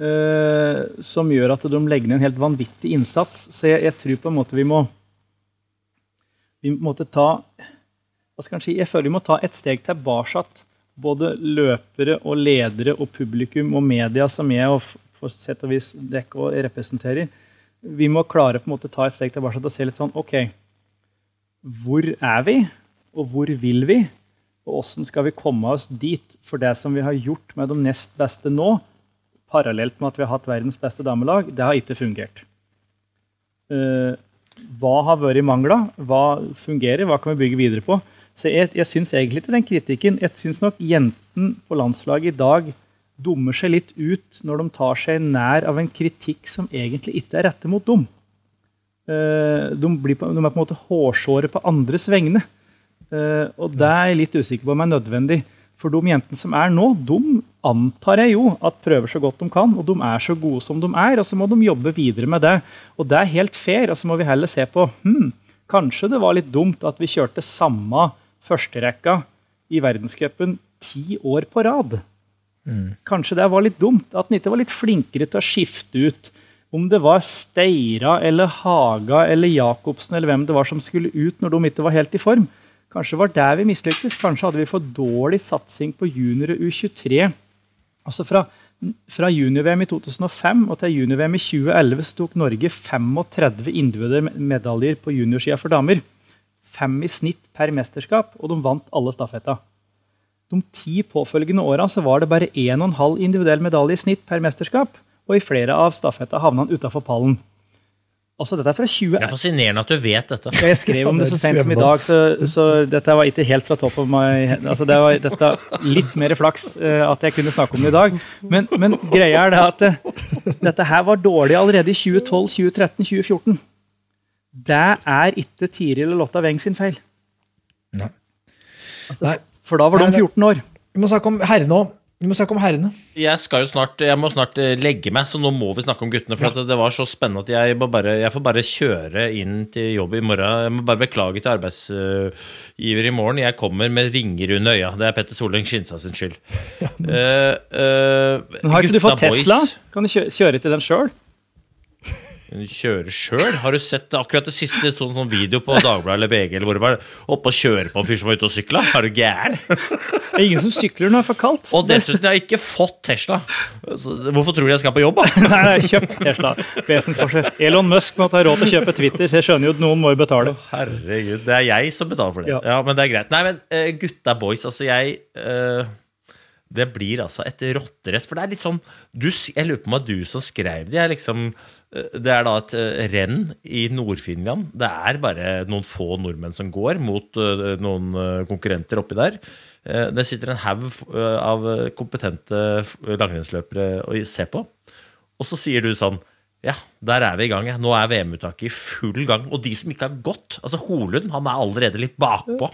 Speaker 2: Uh, som gjør at de legger ned en helt vanvittig innsats. Så jeg, jeg tror på en måte vi må vi må ta hva skal si, Jeg føler vi må ta et steg tilbake. Både løpere og ledere og publikum og media, som jeg og for sett og vis dere representerer, vi må klare på en måte ta et steg tilbake og se litt sånn OK, hvor er vi, og hvor vil vi? Og åssen skal vi komme oss dit? For det som vi har gjort med de nest beste nå, parallelt med at vi har hatt verdens beste damelag, det har ikke fungert. Uh, hva har vært mangla? Hva fungerer? Hva kan vi bygge videre på? Så Jeg, jeg syns egentlig til den kritikken Jeg syns nok jentene på landslaget i dag dummer seg litt ut når de tar seg nær av en kritikk som egentlig ikke er rette mot dem. Uh, de, blir de er på en måte hårsåre på andres vegne. Uh, og det er jeg litt usikker på om er nødvendig. For de jentene som er nå, de antar jeg jo at prøver så godt de kan, og de er så gode som de er, og så må de jobbe videre med det. Og det er helt fair, og så må vi heller se på hm, kanskje det var litt dumt at vi kjørte samme førsterekka i verdenscupen ti år på rad. Mm. Kanskje det var litt dumt at han ikke var litt flinkere til å skifte ut om det var Steira eller Haga eller Jacobsen eller hvem det var som skulle ut når de ikke var helt i form. Kanskje det var der vi mislyktes. Kanskje hadde vi for dårlig satsing på junior og U23. Altså Fra, fra junior-VM i 2005 og til junior-VM i 2011 så tok Norge 35 individuelle medaljer på juniorsida for damer. Fem i snitt per mesterskap, og de vant alle stafetta. De ti påfølgende åra var det bare 1,5 individuell medalje i snitt per mesterskap, og i flere av stafetta havna han utafor pallen. Altså, dette er fra 20...
Speaker 3: Det er fascinerende at du vet dette.
Speaker 2: Jeg skrev om det så sent som i dag, så, så dette var ikke helt fra topp av meg. Altså, det var dette litt mer flaks uh, at jeg kunne snakke om det i dag. Men, men greia er det at eh, dette her var dårlig allerede i 2012, 2013, 2014. Det er ikke Tiril eller Lotta Weng sin feil.
Speaker 1: Nei.
Speaker 2: Altså, for da var de 14 år.
Speaker 1: Vi må snakke om herrene òg. Vi må snakke om herrene.
Speaker 3: Jeg skal jo snart, jeg må snart eh, legge meg, så nå må vi snakke om guttene. For ja. det var så spennende at jeg, bare, jeg, får bare kjøre inn til jobb i morgen. Jeg må bare beklage til arbeidsgiver i morgen. Jeg kommer med ringer under øya. Det er Petter Soleng Skinsa sin skyld. Ja, men... uh,
Speaker 2: uh, men har ikke du fått Tesla? Boys. Kan du kjøre til den sjøl?
Speaker 3: Hun kjører sjøl. Har du sett akkurat det siste sånn, sånn video på Dagbladet eller BG eller hvor det var oppe og kjøre på en fyr som var ute og sykla? Er du gæren?
Speaker 2: Det er ingen som sykler når det er for kaldt.
Speaker 3: Og dessuten, jeg har ikke fått Tesla. Så hvorfor tror du jeg skal på jobb, da?
Speaker 2: Nei, kjøpt Tesla. Vesensforskjell. Elon Musk må ha råd til å kjøpe Twitter, så jeg skjønner jo at noen må jo betale.
Speaker 3: Herregud, det er jeg som betaler for det.
Speaker 2: Ja.
Speaker 3: Ja, men det er greit. Nei, men uh, gutta boys, altså jeg eh, Det blir altså et rotterace. For det er litt sånn du, Jeg lurer på om det var du som skrev det. Liksom, eh, det er da et eh, renn i Nord-Finland. Det er bare noen få nordmenn som går mot eh, noen konkurrenter oppi der. Det sitter en haug av kompetente langrennsløpere og ser på. Og så sier du sånn Ja, der er vi i gang. Nå er VM-uttaket i full gang. Og de som ikke har gått Altså Holund han er allerede litt bakpå.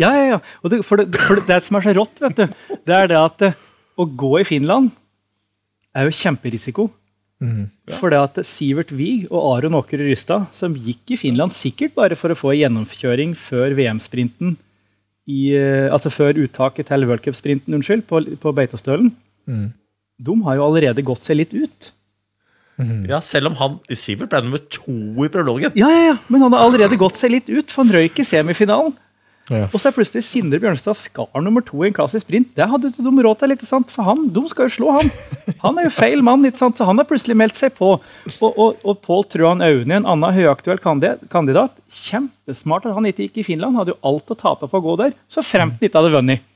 Speaker 2: Ja, ja, ja. Og det, for, det, for det som er så rått, vet du, det er det at eh, å gå i Finland er jo kjemperisiko. For det at Sivert Wiig og Aron Åker Rystad, som gikk i Finland sikkert bare for å få gjennomkjøring før VM-sprinten i, eh, Altså før uttaket til World Cup-sprinten, unnskyld, på, på Beitostølen, de har jo allerede gått seg litt ut.
Speaker 3: Ja, Selv om han Sivert ble nummer to i prologen.
Speaker 2: Ja, ja, ja, men han har allerede gått seg litt ut, for han røyk i semifinalen.
Speaker 1: Ja.
Speaker 2: Og så er plutselig Sindre Bjørnstad Skar nummer to i en klassisk sprint. Det hadde ikke de råd til, ikke sant? for han, de skal jo slå han. Han er jo feil mann, ikke sant? så han har plutselig meldt seg på. Og, og, og Pål Trøan Aune, en annen høyaktuell kandidat, kandidat, kjempesmart at han ikke gikk i Finland, hadde jo alt å tape på å gå der, så fremt han ikke hadde vunnet.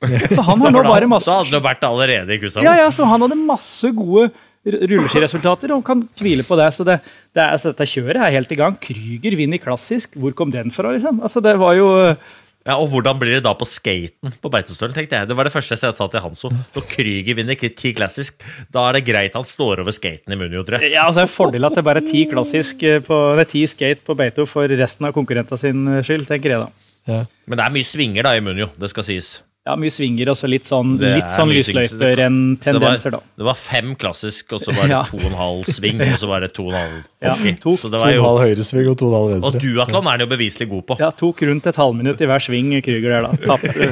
Speaker 2: Så han har nå bare masse
Speaker 3: da hadde han jo vært allerede i Kusa.
Speaker 2: ja, ja, så han hadde masse gode rulleskiresultater og kan hvile på det. Så det, det er, altså, dette kjøret er helt i gang. Krüger vinner klassisk. Hvor kom den fra, liksom? Altså, det var jo
Speaker 3: Ja, Og hvordan blir det da på skaten på Beitostølen? tenkte jeg. Det var det første jeg sa til Hanso. Når Krüger vinner ti klassisk, da er det greit han står over skaten i Munio, tror jeg.
Speaker 2: ja, altså, det er en fordel at det bare er ti klassisk eh, på, det er ti skate på Beito for resten av konkurrentene sin eh, skyld, tenker jeg da.
Speaker 1: Ja.
Speaker 3: Men det er mye svinger da i Munio, det skal sies.
Speaker 2: Ja, mye svinger og så litt sånn,
Speaker 3: Det
Speaker 2: litt sånn lysløyperenn-tendenser, da.
Speaker 3: Det var fem klassisk, og så var det
Speaker 2: Ja.
Speaker 3: to og en halv sving, og så var det to og en halv
Speaker 2: Ja, to-
Speaker 3: så det
Speaker 1: To
Speaker 3: var
Speaker 1: og en halv høyresving og to og en halv venstre.
Speaker 3: og duatlon er han jo beviselig god på.
Speaker 2: Ja, tok rundt et halvminutt i hver sving Krüger der, da. Tapte.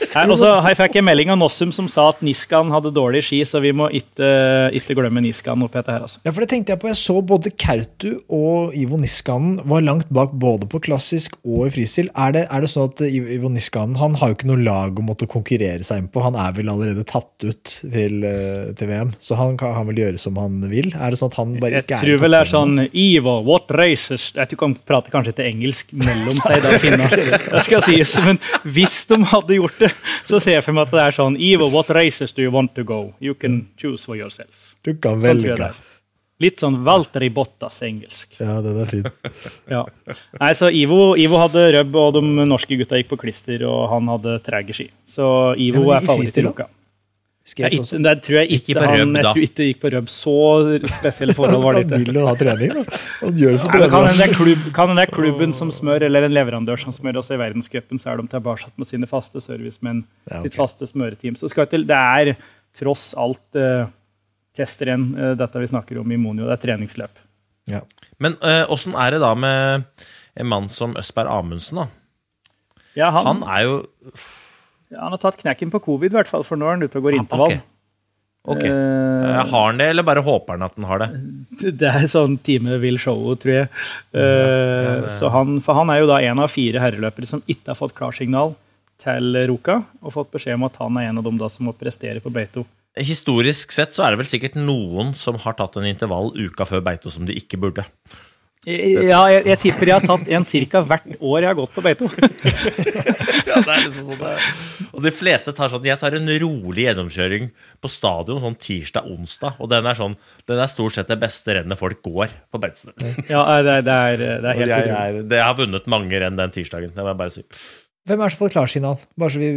Speaker 2: Her, også, her fikk jeg melding av Nossum som sa at Niskan hadde dårlig ski, så vi må ikke, glemme Niskan oppi dette her, altså.
Speaker 1: Ja, for det tenkte jeg på. Jeg så både Kautu og Ivo Niskanen var langt bak både på klassisk og i fristil. Er det, er det sånn at Ivo Niskanen han har jo ikke noe lag å måtte konkurrere seg inn på? Han er vel allerede tatt ut til, eh, til VM, så han kan han vel gjøre som han vil? Er det sånn at han bare
Speaker 2: Jeg
Speaker 1: ikke er Jeg
Speaker 2: tror vel det er sånn Ivo, what races Jeg tror de prater kanskje til engelsk mellom seg, da finner Det skal sies, men hvis de hadde gjort det, så ser jeg for meg at det er sånn Ivo, what races do you want to go? You can choose for yourself.
Speaker 1: Du kan
Speaker 2: Sånn
Speaker 1: velge.
Speaker 2: Litt sånn Valtteri Bottas-engelsk.
Speaker 1: Ja, den er fin.
Speaker 2: Ja. Nei, så Ivo, Ivo hadde rubb, og de norske gutta gikk på klister, og han hadde trege ski. Så Ivo
Speaker 1: Ja,
Speaker 2: er favoritt i luka.
Speaker 1: Skate
Speaker 2: Jeg,
Speaker 1: også.
Speaker 2: ikke, det tror jeg ikke,
Speaker 3: Ikke røb,
Speaker 2: han jeg tror ikke gikk på rubb. Så spesielle forhold var det
Speaker 1: Han vil jo ha trening, da. Han gjør det for
Speaker 2: men kan den, det klubb, kan den det er klubben som smør, eller en leverandør som smør. Også i verdenscupen så er de tilbake med sine faste servicemenn,
Speaker 1: Ja, okay.
Speaker 2: sitt faste smøreteam. Så skal til, det er tross alt uh, testrenn, uh, dette vi snakker om i Monio. Det er treningsløp.
Speaker 1: Ja.
Speaker 3: Men åssen er det da med en mann som Østberg Amundsen, da?
Speaker 2: Ja, han,
Speaker 3: Han er jo
Speaker 2: han har tatt knekken på covid, i hvert fall, for nå er han ute og går intervall.
Speaker 3: ok.
Speaker 2: Okay.
Speaker 3: Uh, Har han det, eller bare håper han at han har det?
Speaker 2: Det er sånn time vil showet, tror jeg. Eh, så han, for han er jo da en av fire herreløpere som ikke har fått klarsignal til Ruka, og fått beskjed om at han er en av dem da som må prestere på Beito.
Speaker 3: Historisk sett så er det vel sikkert noen som har tatt en intervall uka før Beito som de ikke burde.
Speaker 2: Ja, jeg, jeg tipper jeg har tatt en cirka hvert år jeg har gått på Beito.
Speaker 3: Ja, det er liksom sånn det er. Og de fleste tar sånn Jeg tar en rolig gjennomkjøring på stadion sånn tirsdag-onsdag, og den er sånn Den er stort sett det beste rennet folk går på Beitostølen.
Speaker 2: Ja, det, det, er, det er helt
Speaker 3: jeg,
Speaker 2: utrolig.
Speaker 3: Jeg, det har vunnet mange renn den tirsdagen. Det må jeg bare si.
Speaker 1: Hvem er det som har fått klarsignal? Bare så vi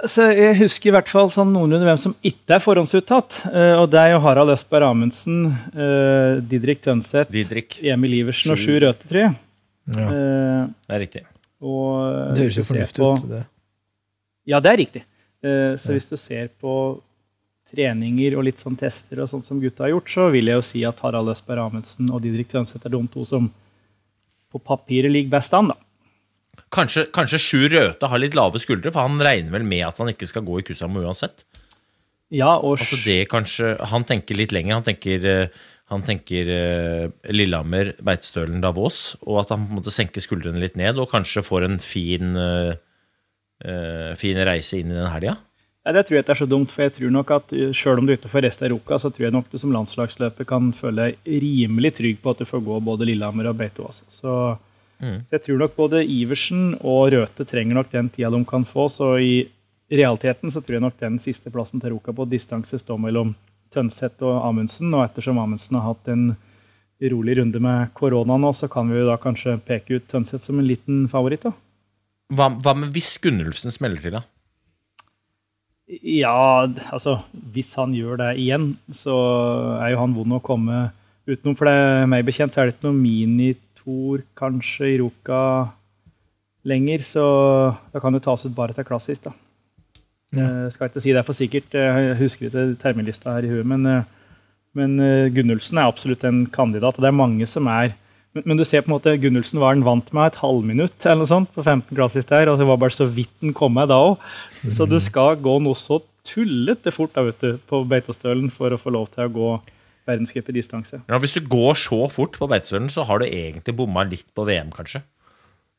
Speaker 2: Altså, jeg husker i hvert fall sånn noenlunde hvem som ikke er forhåndsuttatt. eh, Og det er jo Harald Østberg Amundsen, eh, Didrik Tønseth,
Speaker 3: Didrik.
Speaker 2: Emil Iversen og Sju Røthe, tror jeg.
Speaker 1: Ja.
Speaker 2: Eh,
Speaker 3: Det er riktig.
Speaker 2: Og
Speaker 1: Det høres jo fornuftig
Speaker 2: på-
Speaker 1: ut. Det.
Speaker 2: Ja, det er riktig. Eh, Så hvis du ser på treninger og litt sånn tester og sånt som gutta har gjort, så vil jeg jo si at Harald Østberg Amundsen og Didrik Tønseth er de to som på papiret ligger best an, da.
Speaker 3: Kanskje, kanskje Sjur Røthe har litt lave skuldre, for han regner vel med at han ikke skal gå i Kusamo uansett.
Speaker 2: Ja, og
Speaker 3: Altså det kanskje, Han tenker litt lenger. Han tenker, eh, han tenker eh, Lillehammer, Beitestølen, Davos, og at han på en måte senker skuldrene litt ned og kanskje får en fin, eh, fin reise inn i den helga?
Speaker 2: Ja, det tror jeg ikke er så dumt, for jeg tror nok at selv om du er ute for resten av Ruka, så tror jeg nok du som landslagsløper kan føle deg rimelig trygg på at du får gå både Lillehammer og Beito. Altså. Så, så jeg tror nok både Iversen og Røthe trenger nok den tida de kan få. Så i realiteten så tror jeg nok den siste plassen til Ruka på distanse står mellom Tønseth og Amundsen. Og ettersom Amundsen har hatt en rolig runde med korona nå, så kan vi jo da kanskje peke ut Tønseth som en liten favoritt. da.
Speaker 3: Hva, hva med hvis Gunnulfsen smeller til, da?
Speaker 2: Ja, altså Hvis han gjør det igjen, så er jo han vond å komme utenom. For det meg bekjent så er det ikke noe minitor kanskje i Ruka lenger. Så da kan det tas ut bare til klassisk, da.
Speaker 1: Ja.
Speaker 2: Eh, skal ikke si det for sikkert, jeg husker ikke terminlista her i huet, men, eh, men eh, Gunnulfsen er absolutt en kandidat. og det er mange som er men, men du ser på en måte, Gunnulfsen var den vant med et halvminutt eller noe sånt på 15 klassisk der, og det var bare så vidt den kom med da òg. Så du skal gå noe så tullete fort da, vet du, på Beitostølen for å få lov til å gå verdenscup i distanse.
Speaker 3: Ja, hvis du går så fort på Beitostølen, så har du egentlig bomma litt på VM, kanskje.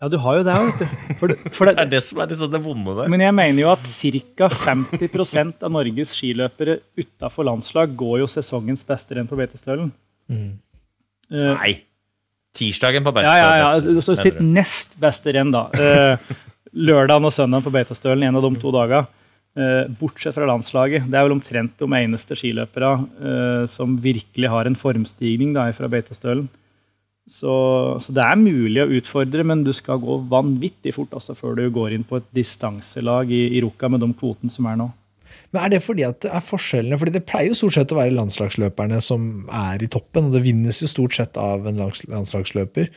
Speaker 2: Ja, du har jo det du. For, det- for
Speaker 3: Det er
Speaker 2: det,
Speaker 3: som er liksom det vonde der.
Speaker 2: men jeg mener jo at ca. 50% av Norges skiløpere utafor landslag går jo sesongens beste renn på Beitostølen. Eh,
Speaker 3: Nei. Tirsdagen på
Speaker 2: Ja, ja, ja. Så sitt nest beste renn, da. Uh, lørdagen og søndagen på Beitostølen, en av de to dagene. Eh, bortsett fra landslaget. Det er vel omtrent de eneste skiløpere eh, som virkelig har en formstigning da, fra Beitostølen. Så, så det er mulig å utfordre, men du skal gå vanvittig fort altså, før du går inn på et distanselag i, i Ruka med de kvotene som er nå.
Speaker 1: Men er det fordi at det er forskjellene? Fordi det pleier jo stort sett å være landslagsløperne som er i toppen, og det vinnes jo stort sett av en landslagsløper.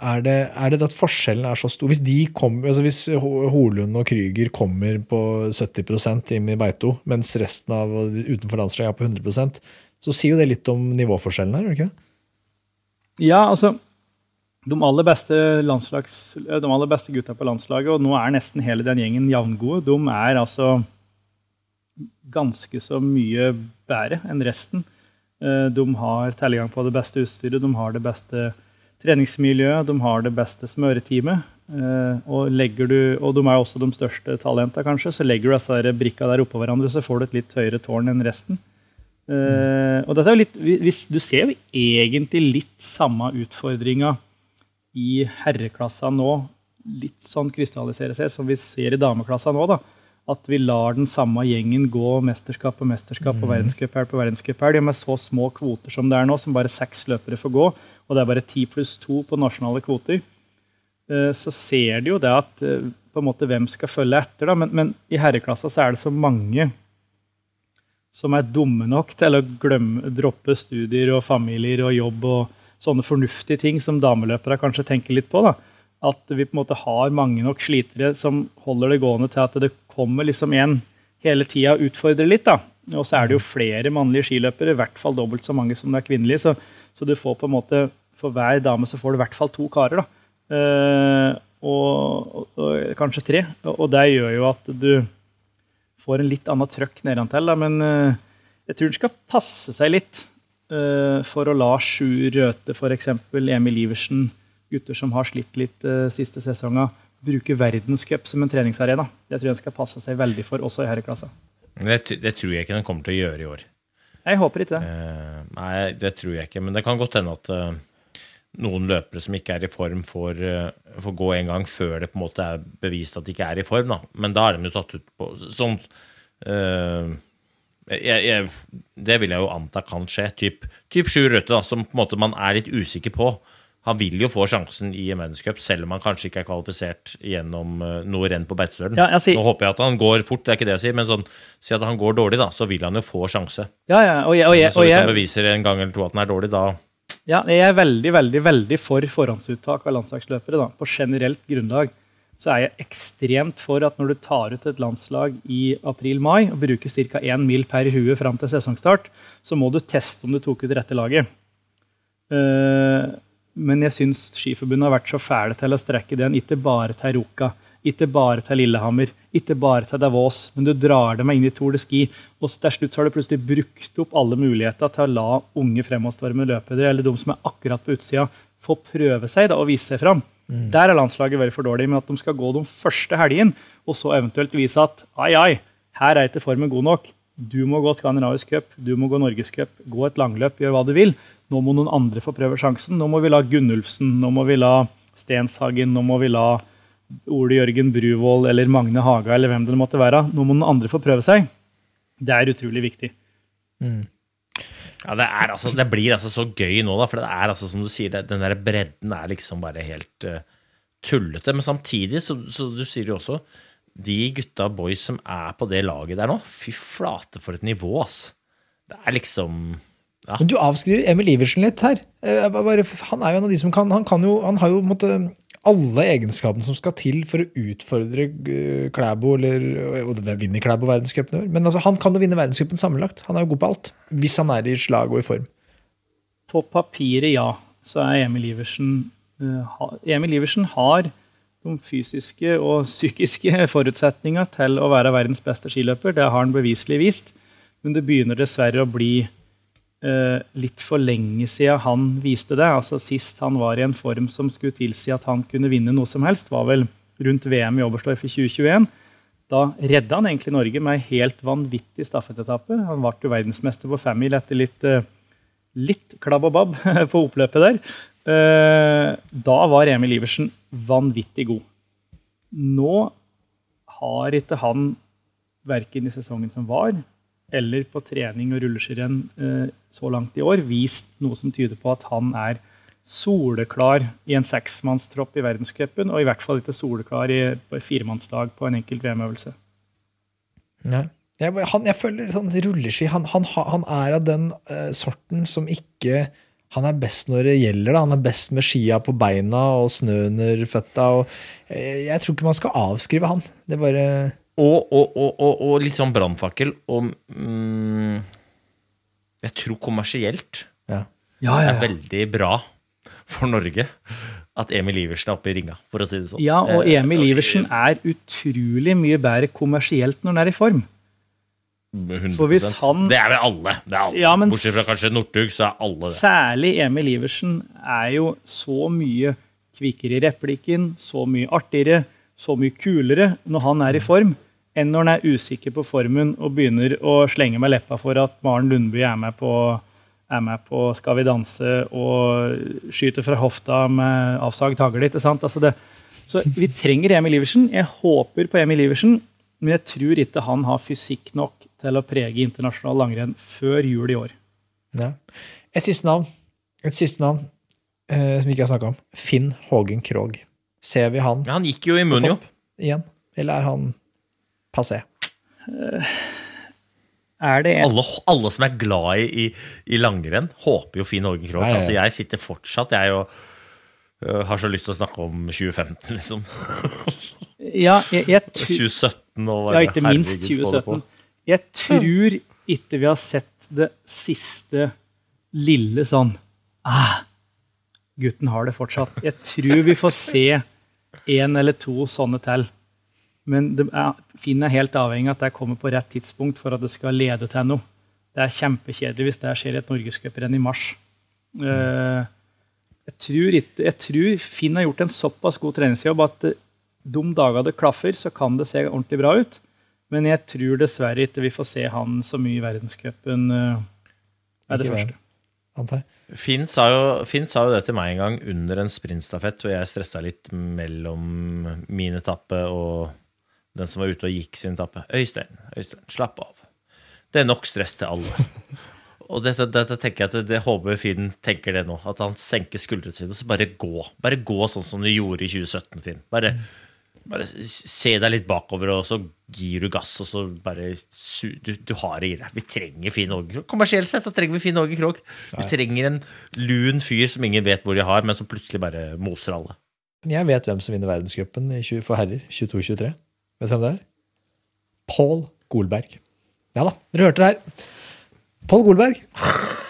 Speaker 1: Er det, er det at forskjellen er så stor? Hvis kommer, altså hvis Holund og Krüger kommer på 70 inn i Beito, mens resten av utenfor landslaget er på 100% så sier jo det litt om nivåforskjellen her, gjør det ikke det?
Speaker 2: Ja, altså de aller beste, de aller beste gutta på landslaget, og nå er nesten hele den gjengen jevngode, de er altså ganske så mye bedre enn resten. Eh, De har tilgang på det beste utstyret, de har det beste treningsmiljøet, de har det beste smøreteamet. Eh, Og, du, og de er også de største talentene, kanskje. Så legger du disse brikka der oppå hverandre, så får du et litt høyere tårn enn resten. Mm. og dette er jo litt, hvis, Du ser jo egentlig litt samme utfordringa i herreklassa nå. Litt sånn krystallisere seg, som vi ser i dameklassa nå. da, At vi lar den samme gjengen gå mesterskap på mesterskap og verdenscuphelg på verdenscuphelg med så små kvoter som det er nå, som bare seks løpere får gå, og det er bare ti pluss to på nasjonale kvoter. Eh, Så ser de jo det at eh, på en måte hvem skal følge etter, da, men, men i herreklassa så er det så mange som er dumme nok til å glemme, droppe studier og familier og jobb og sånne fornuftige ting som dameløpere kanskje tenker litt på. da. At vi på en måte har mange nok slitere som holder det gående til at det kommer liksom en hele tida og utfordrer litt. da. Og så er det jo flere mannlige skiløpere, i hvert fall dobbelt så mange som det er kvinnelige. Så, så du får på en måte, for hver dame så får du i hvert fall to karer. da. Eh, og, og, kanskje tre. Og, det gjør jo at du får en litt annet trøkk nedentil. Men eh, jeg tror han skal passe seg litt eh, for å la Sjur Røthe, f.eks. Emil Iversen, gutter som har slitt litt siste sesonga, bruke verdenscup som en treningsarena. Det tror jeg han skal passe seg veldig for, også i herreklassa.
Speaker 3: Det, det tror jeg ikke den kommer til å gjøre i år.
Speaker 2: Jeg håper ikke det.
Speaker 3: Nei, det tror jeg ikke. Men det kan godt hende at noen løpere som ikke er i form, får, eh, får gå en gang før det på en måte er bevist at de ikke er i form. Da. Men da er de jo tatt ut på sånn eh, jeg, jeg, Det vil jeg jo anta kan skje. Typ, typ sju da, som på en måte man er litt usikker på. Han vil jo få sjansen i en verdenscup, selv om han kanskje ikke er kvalifisert gjennom eh, noe renn på Beitostølen.
Speaker 2: Ja, sier-
Speaker 3: Nå håper jeg at han går fort, det er ikke det jeg sier, men sånn, si at han går dårlig, da, så vil han jo få sjanse.
Speaker 2: Ja, ja, og jeg, og jeg,
Speaker 3: Så hvis han beviser en gang eller to at han er dårlig, da
Speaker 2: ja, jeg er veldig, veldig, veldig for forhåndsuttak av landslagsløpere. Da. På generelt grunnlag så er jeg ekstremt for at når du tar ut et landslag i april-mai og bruker ca. 1 mil per hue fram til sesongstart, så må du teste om du tok ut rette laget. Eh, men jeg syns Skiforbundet har vært så fæle til å strekke den, ikke bare til Ruka. Ikke bare til Lillehammer, ikke bare til Davos, men du drar dem inn i Tour de Ski. Og til slutt har du plutselig brukt opp alle muligheter til å la unge fremadstormende løpere, eller de som er akkurat på utsida, få prøve seg da, og vise seg fram. Der har landslaget vært for dårlig med at de skal gå de første helgene, og så eventuelt vise at ai, ai, her er ikke formen god nok. Du må gå skandinavisk cup, du må gå norgescup, gå et langløp, gjør hva du vil. Nå må noen andre få prøve sjansen. Nå må vi la Gunnulfsen, nå må vi la Stenshagen, nå må vi la Ole Jørgen Bruvoll eller Magne Haga eller hvem det måtte være. Nå må noen andre få prøve seg. Det er utrolig viktig.
Speaker 3: Ja, det, er altså, det blir altså så gøy nå, da, for det er altså som du sier, det, den der bredden er liksom bare helt uh, tullete. Men samtidig, så, så du sier jo også, de gutta boys som er på det laget der nå, fy flate for et nivå, ass. Det er liksom ja.
Speaker 1: Men du avskriver Emil Iversen litt her. Eh, Bare, han er jo en av de som kan Han, kan jo, han har jo måtte, alle egenskapene som skal til for å utfordre eh, Klæbo, eller og det vinner Klæbo verdenscupen i år. Men altså, han kan jo vinne verdenscupen sammenlagt. Han er jo god på alt. Hvis han er i slag og i form.
Speaker 2: På papiret, ja, så er Emil Iversen eh, Emil Iversen har de fysiske og psykiske forutsetninga til å være verdens beste skiløper. Det har han beviselig vist. Men det begynner dessverre å bli eh, litt for lenge siden han viste det. Altså Sist han var i en form som skulle tilsi at han kunne vinne noe som helst, var vel rundt VM i Oberstdorf i 2021. Da redda han egentlig Norge med ei helt vanvittig stafettetappe. Han ble verdensmester på femmil etter litt, eh, litt klabb og babb på oppløpet der. Eh, Da var Emil Iversen vanvittig god. Nå har ikke han, verken i sesongen som var, eller på trening og rulleskirenn eh, så langt i år, vist noe som tyder på at han er soleklar i en seksmannstropp i verdenscupen, og i hvert fall ikke soleklar i et firemannslag på en enkelt VM-øvelse.
Speaker 1: Ja. Jeg føler sånn rulleski han, han, han er av den uh, sorten som ikke Han er best når det gjelder. Da. Han er best med skia på beina og snø under føtta. Og, eh, jeg tror ikke man skal avskrive han. Det er bare
Speaker 3: Og, og, og, og, litt sånn brannfakkel og mm, Jeg tror kommersielt
Speaker 1: ja.
Speaker 2: Ja,
Speaker 3: er veldig bra for Norge at Emil Iversen er oppe i ringa, for å si det sånn.
Speaker 2: Ja, og
Speaker 3: Eh,
Speaker 2: Emil Iversen er utrolig mye bedre kommersielt når han er i form.
Speaker 3: 100%.
Speaker 2: For hvis han-
Speaker 3: Det er vel alle. Det er alle.
Speaker 2: Ja, men
Speaker 3: Bortsett fra kanskje Northug, så er alle det.
Speaker 2: Særlig Emil Iversen er jo så mye kvikkere i replikken, så mye artigere, så mye kulere når han er i form, enn når han er usikker på formen og begynner å slenge med leppa for at Maren Lundby er med på, er med på Skal vi danse og skyter fra hofta med avsagd hagle. ikke sant? Altså det, så vi trenger Emil Iversen. Jeg håper på Emil Iversen, men jeg tror ikke han har fysikk nok til å prege internasjonal langrenn før jul i år.
Speaker 1: Ja. Et siste navn, et siste navn eh, som vi ikke har snakka om. Finn Hågen Krogh. Ser vi han
Speaker 3: Ja, han gikk jo i
Speaker 1: topp igjen? Eller er han passé?
Speaker 2: Er det
Speaker 3: Alle, alle som er glad i, i, i langrenn, håper jo Finn Hågen Krogh.
Speaker 1: Ja, ja, ja.
Speaker 3: Altså, jeg sitter fortsatt, jeg, og øh, har så lyst til å snakke om 2015, liksom.
Speaker 2: Ja, jeg, jeg,
Speaker 3: 2017 og
Speaker 2: ja, ikke minst
Speaker 3: herregud, få det på.
Speaker 2: 2017. Jeg tror ikke vi har sett det siste lille sånn ah, Gutten har det fortsatt. Jeg tror vi får se én eller to sånne til. Men det er, Finn er helt avhengig av at det kommer på rett tidspunkt for at det skal lede til noe. Det er kjempekjedelig hvis det skjer i et norgescuprenn i mars. Eh, jeg, tror ikke, jeg tror Finn har gjort en såpass god treningsjobb at eh, de dager det klaffer, så kan det se ordentlig bra ut. Men jeg tror dessverre ikke vi får se han så mye i verdenscupen. eh, er det første.
Speaker 1: Antar.
Speaker 3: Finn sa, jo, Finn sa jo det til meg en gang under en sprintstafett, hvor jeg stressa litt mellom min etappe og den som var ute og gikk sin etappe. Øystein, Øystein, slapp av. Det er nok stress til alle. Og dette, dette tenker jeg at det, håper Finn tenker det nå. At han senker skuldrene sine og så bare gå. Bare gå sånn som du gjorde i 2017, Finn. Bare, bare se deg litt bakover, og så gir du gass, og så bare du, du har det i deg. Vi trenger Finn Åge Krogh. Kommersielt sett så trenger vi Finn Åge Krogh. Vi trenger en lun fyr som ingen vet hvor de har, men som plutselig bare moser alle.
Speaker 1: Jeg vet hvem som vinner verdenscupen for herrer 22-23. Vet du hvem det er? Paul Golberg. Ja da, dere hørte det her. Paul Golberg.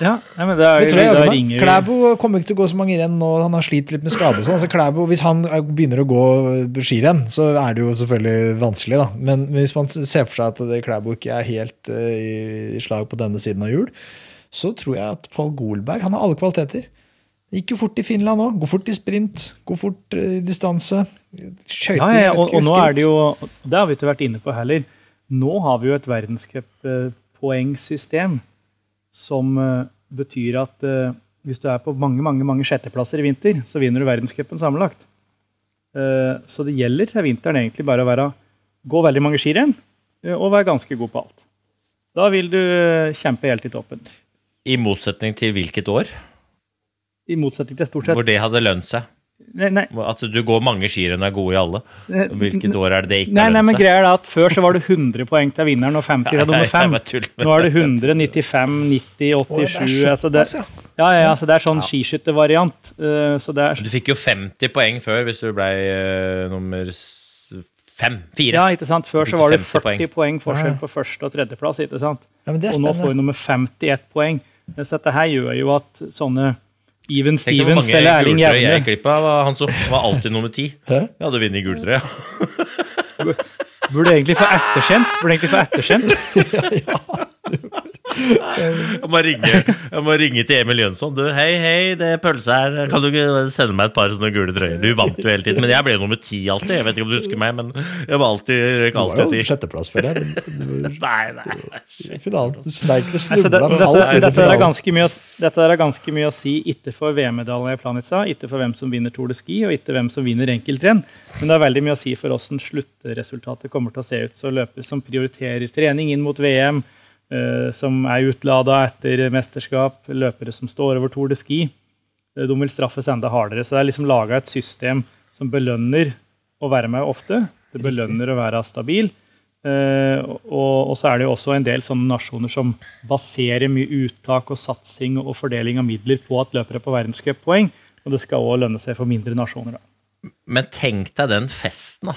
Speaker 2: Ja, ja men
Speaker 1: Det tror jeg
Speaker 2: da ringer
Speaker 1: Klæbo kommer ikke til å gå så mange renn nå. Han har slitt litt med skade. og sånn. Altså, Klæbo, hvis han begynner å gå skirenn, så er det jo selvfølgelig vanskelig. da. Men hvis man ser for seg at Klæbo ikke er helt uh, i, i slag på denne siden av jul, så tror jeg at Paul Golberg han har alle kvaliteter. Gikk jo fort i Finland òg. Gå fort i sprint, gå fort eh, i distanse. Skøyting.
Speaker 2: Ja, ja, og, og nå er det jo Det har vi ikke vært inne på heller. Nå har vi jo et verdenscuppoengsystem som eh, betyr at eh, hvis du er på mange mange, mange sjetteplasser i vinter, så vinner du verdenscupen sammenlagt. Eh, så det gjelder til vinteren egentlig bare å være, gå veldig mange skirenn eh, og være ganske god på alt. Da vil du eh, kjempe helt i toppen.
Speaker 3: I motsetning til hvilket år?
Speaker 2: I motsetning til stort sett
Speaker 3: Hvor det hadde lønt seg?
Speaker 2: Nei, nei,
Speaker 3: At du går mange skirenn og er gode i alle? Hvilket år er det det ikke
Speaker 2: Nei,
Speaker 3: har
Speaker 2: nei, men
Speaker 3: lønt seg?
Speaker 2: greia er at Før så var det 100 poeng til vinneren og 50 til nummer 5.
Speaker 3: jeg bare tuller med
Speaker 2: Nå er det
Speaker 3: det.
Speaker 2: 100, 95, 90, 87
Speaker 1: det er
Speaker 2: altså det,
Speaker 1: ja.
Speaker 2: ja, altså det er sånn skiskyttervariant. eh, Så
Speaker 3: Du fikk jo 50 poeng før hvis du ble uh, nummer s- fem. Fire.
Speaker 2: Ja, ikke sant? Før så var det 40 poeng,
Speaker 3: poeng.
Speaker 2: forskjell på første- og tredjeplass. ikke sant?
Speaker 1: Ja, men
Speaker 2: Og nå får
Speaker 1: du
Speaker 2: nummer 51 poeng. Så dette her gjør jo at sånne Even Stevens
Speaker 3: mange
Speaker 2: eller Erling
Speaker 3: gultrøyer jeg
Speaker 2: klippet,
Speaker 3: var, han så, Hanso var alltid nummer ti.
Speaker 1: Hæ?
Speaker 3: Jeg hadde vunnet ja.
Speaker 2: burde egentlig få etterkjent. Burde egentlig få etterkjent.
Speaker 3: Jeg må ringe, jeg må ringe til Emil Jønsson. Du, hei, hei, det er pølse her. Kan du ikke sende meg et par sånne gule trøyer? Du vant jo hele tiden. Men jeg ble nummer ti alltid. Jeg vet ikke om du husker meg, men jeg var alltid røyk
Speaker 1: Det var jo sjetteplass deg. det
Speaker 3: Nei, nei.
Speaker 1: Finalen. Du sneik det
Speaker 2: Altså, det,
Speaker 1: snubla
Speaker 2: dette,
Speaker 1: alt
Speaker 2: dette, er ganske mye, å- dette er ganske mye å si ikke for VM-medalje i Planica, ikke for hvem som vinner Tour de Ski, og ikke hvem som vinner enkeltrenn. Men det er veldig mye å si for åssen sluttresultatet kommer til å se ut. Så løpere som prioriterer trening inn mot VM, som er utlada etter mesterskap, løpere som står over Tour de Ski, eh, de vil straffes enda hardere. Så det er liksom laga et system som belønner å være med ofte. Det belønner å være stabil. Eh, og så er det jo også en del sånne nasjoner som baserer mye uttak og satsing og fordeling av midler på at løpere på verdenscuppoeng. Og det skal òg lønne seg for mindre nasjoner. Da.
Speaker 3: Men tenk deg den festen, da.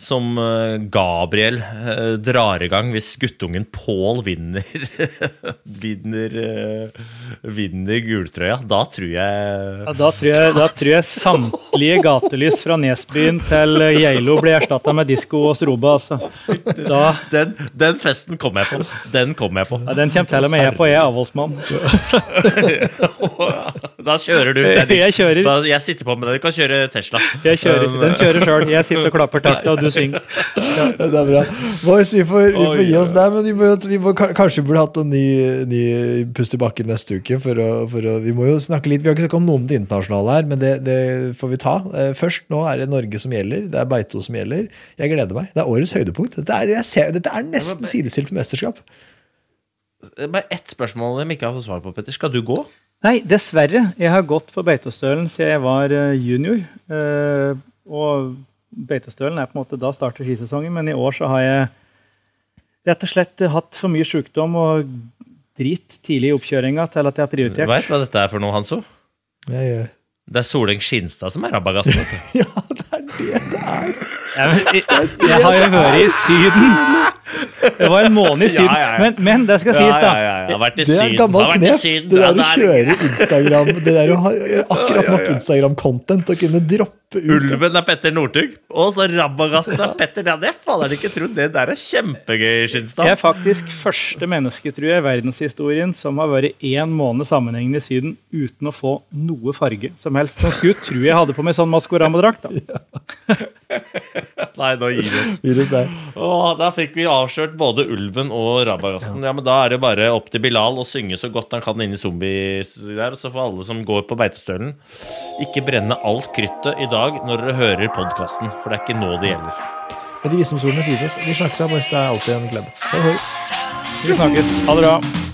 Speaker 3: Som eh, Gabriel eh, drar i gang hvis guttungen Pål vinner Vinner eh, Vinner gultrøya. Da tror jeg
Speaker 2: Ja, da, tror jeg, da tror jeg samtlige gatelys fra Nesbyen til Geilo blir erstatta med disko og strobe. Altså. Da,
Speaker 3: den, den festen kom jeg på. Den kom jeg på.
Speaker 2: ja, den kommer til og med jeg på. Jeg er avholdsmann.
Speaker 3: Da kjører du. Det.
Speaker 2: Jeg kjører.
Speaker 3: Da, jeg sitter på med den. Du kan kjøre Tesla.
Speaker 2: Jeg kjører, Den kjører sjøl. Jeg sitter og klapper takta, du synger.
Speaker 1: Det er bra. Boys, vi får, vi får
Speaker 3: Oi,
Speaker 1: gi oss der, men vi må, vi må, kanskje vi burde hatt en ny, ny pust i bakken neste uke. For å, for å, vi må jo snakke litt, vi har ikke snakket om noe om det internasjonale her, men det, det får vi ta. Eh, Først nå er det Norge som gjelder. Det er Beito som gjelder. Jeg gleder meg. Det er årets høydepunkt. Dette er, jeg ser, dette er nesten sidestilt med mesterskap.
Speaker 3: Bare ett spørsmål de ikke har fått svar på, Petter. Skal du gå?
Speaker 2: Nei, dessverre. Jeg har gått på Beitostølen siden jeg var eh, junior. Eh, og Beitostølen er på en måte Da starter skisesongen, men i år så har jeg rett og slett hatt for mye sykdom og drit tidlig i oppkjøringa til at jeg har
Speaker 3: Du
Speaker 2: prioritert.
Speaker 3: veit hva dette er for noe, Hanso?
Speaker 1: Jeg, eh,
Speaker 3: Det er Soleng Skinstad som er rabagassen. vet
Speaker 1: ja, det.
Speaker 2: Jeg, jeg, jeg har jo vært i Syden. Det var en måned i Syden.
Speaker 3: Ja, ja, ja.
Speaker 2: Men, men det skal sies, da.
Speaker 1: Det er
Speaker 3: har
Speaker 1: knep. Det der å kjøre Instagram Det der å ha akkurat nok Instagram-content og kunne droppe ut
Speaker 3: Ulven er Petter Northug, og så rabagassen er Petter. Det hadde jeg ikke trodd. Det der er kjempegøy, Skinstad.
Speaker 2: Jeg er faktisk første menneske tror jeg, i verdenshistorien som har vært én måned sammenhengende i Syden uten å få noe farge som helst. Som skulle tro jeg hadde på meg sånn Maskorama-drakt.
Speaker 3: Nei, nå gir vi oss.
Speaker 1: virus der.
Speaker 3: Åh, da fikk vi avslørt både ulven og rabagassen. Ja, men Da er det bare opp til Bilal å synge så godt han kan inn i zombies der. Og så får alle som går på beitestølen, ikke brenne alt kruttet i dag når dere hører podkasten. For det er ikke nå det gjelder.
Speaker 1: Med de visdomsordene sier vi oss. Vi snakkes, boys. Det er alltid en glede. Hoi, hoi.
Speaker 2: Vi snakkes. Ha det bra.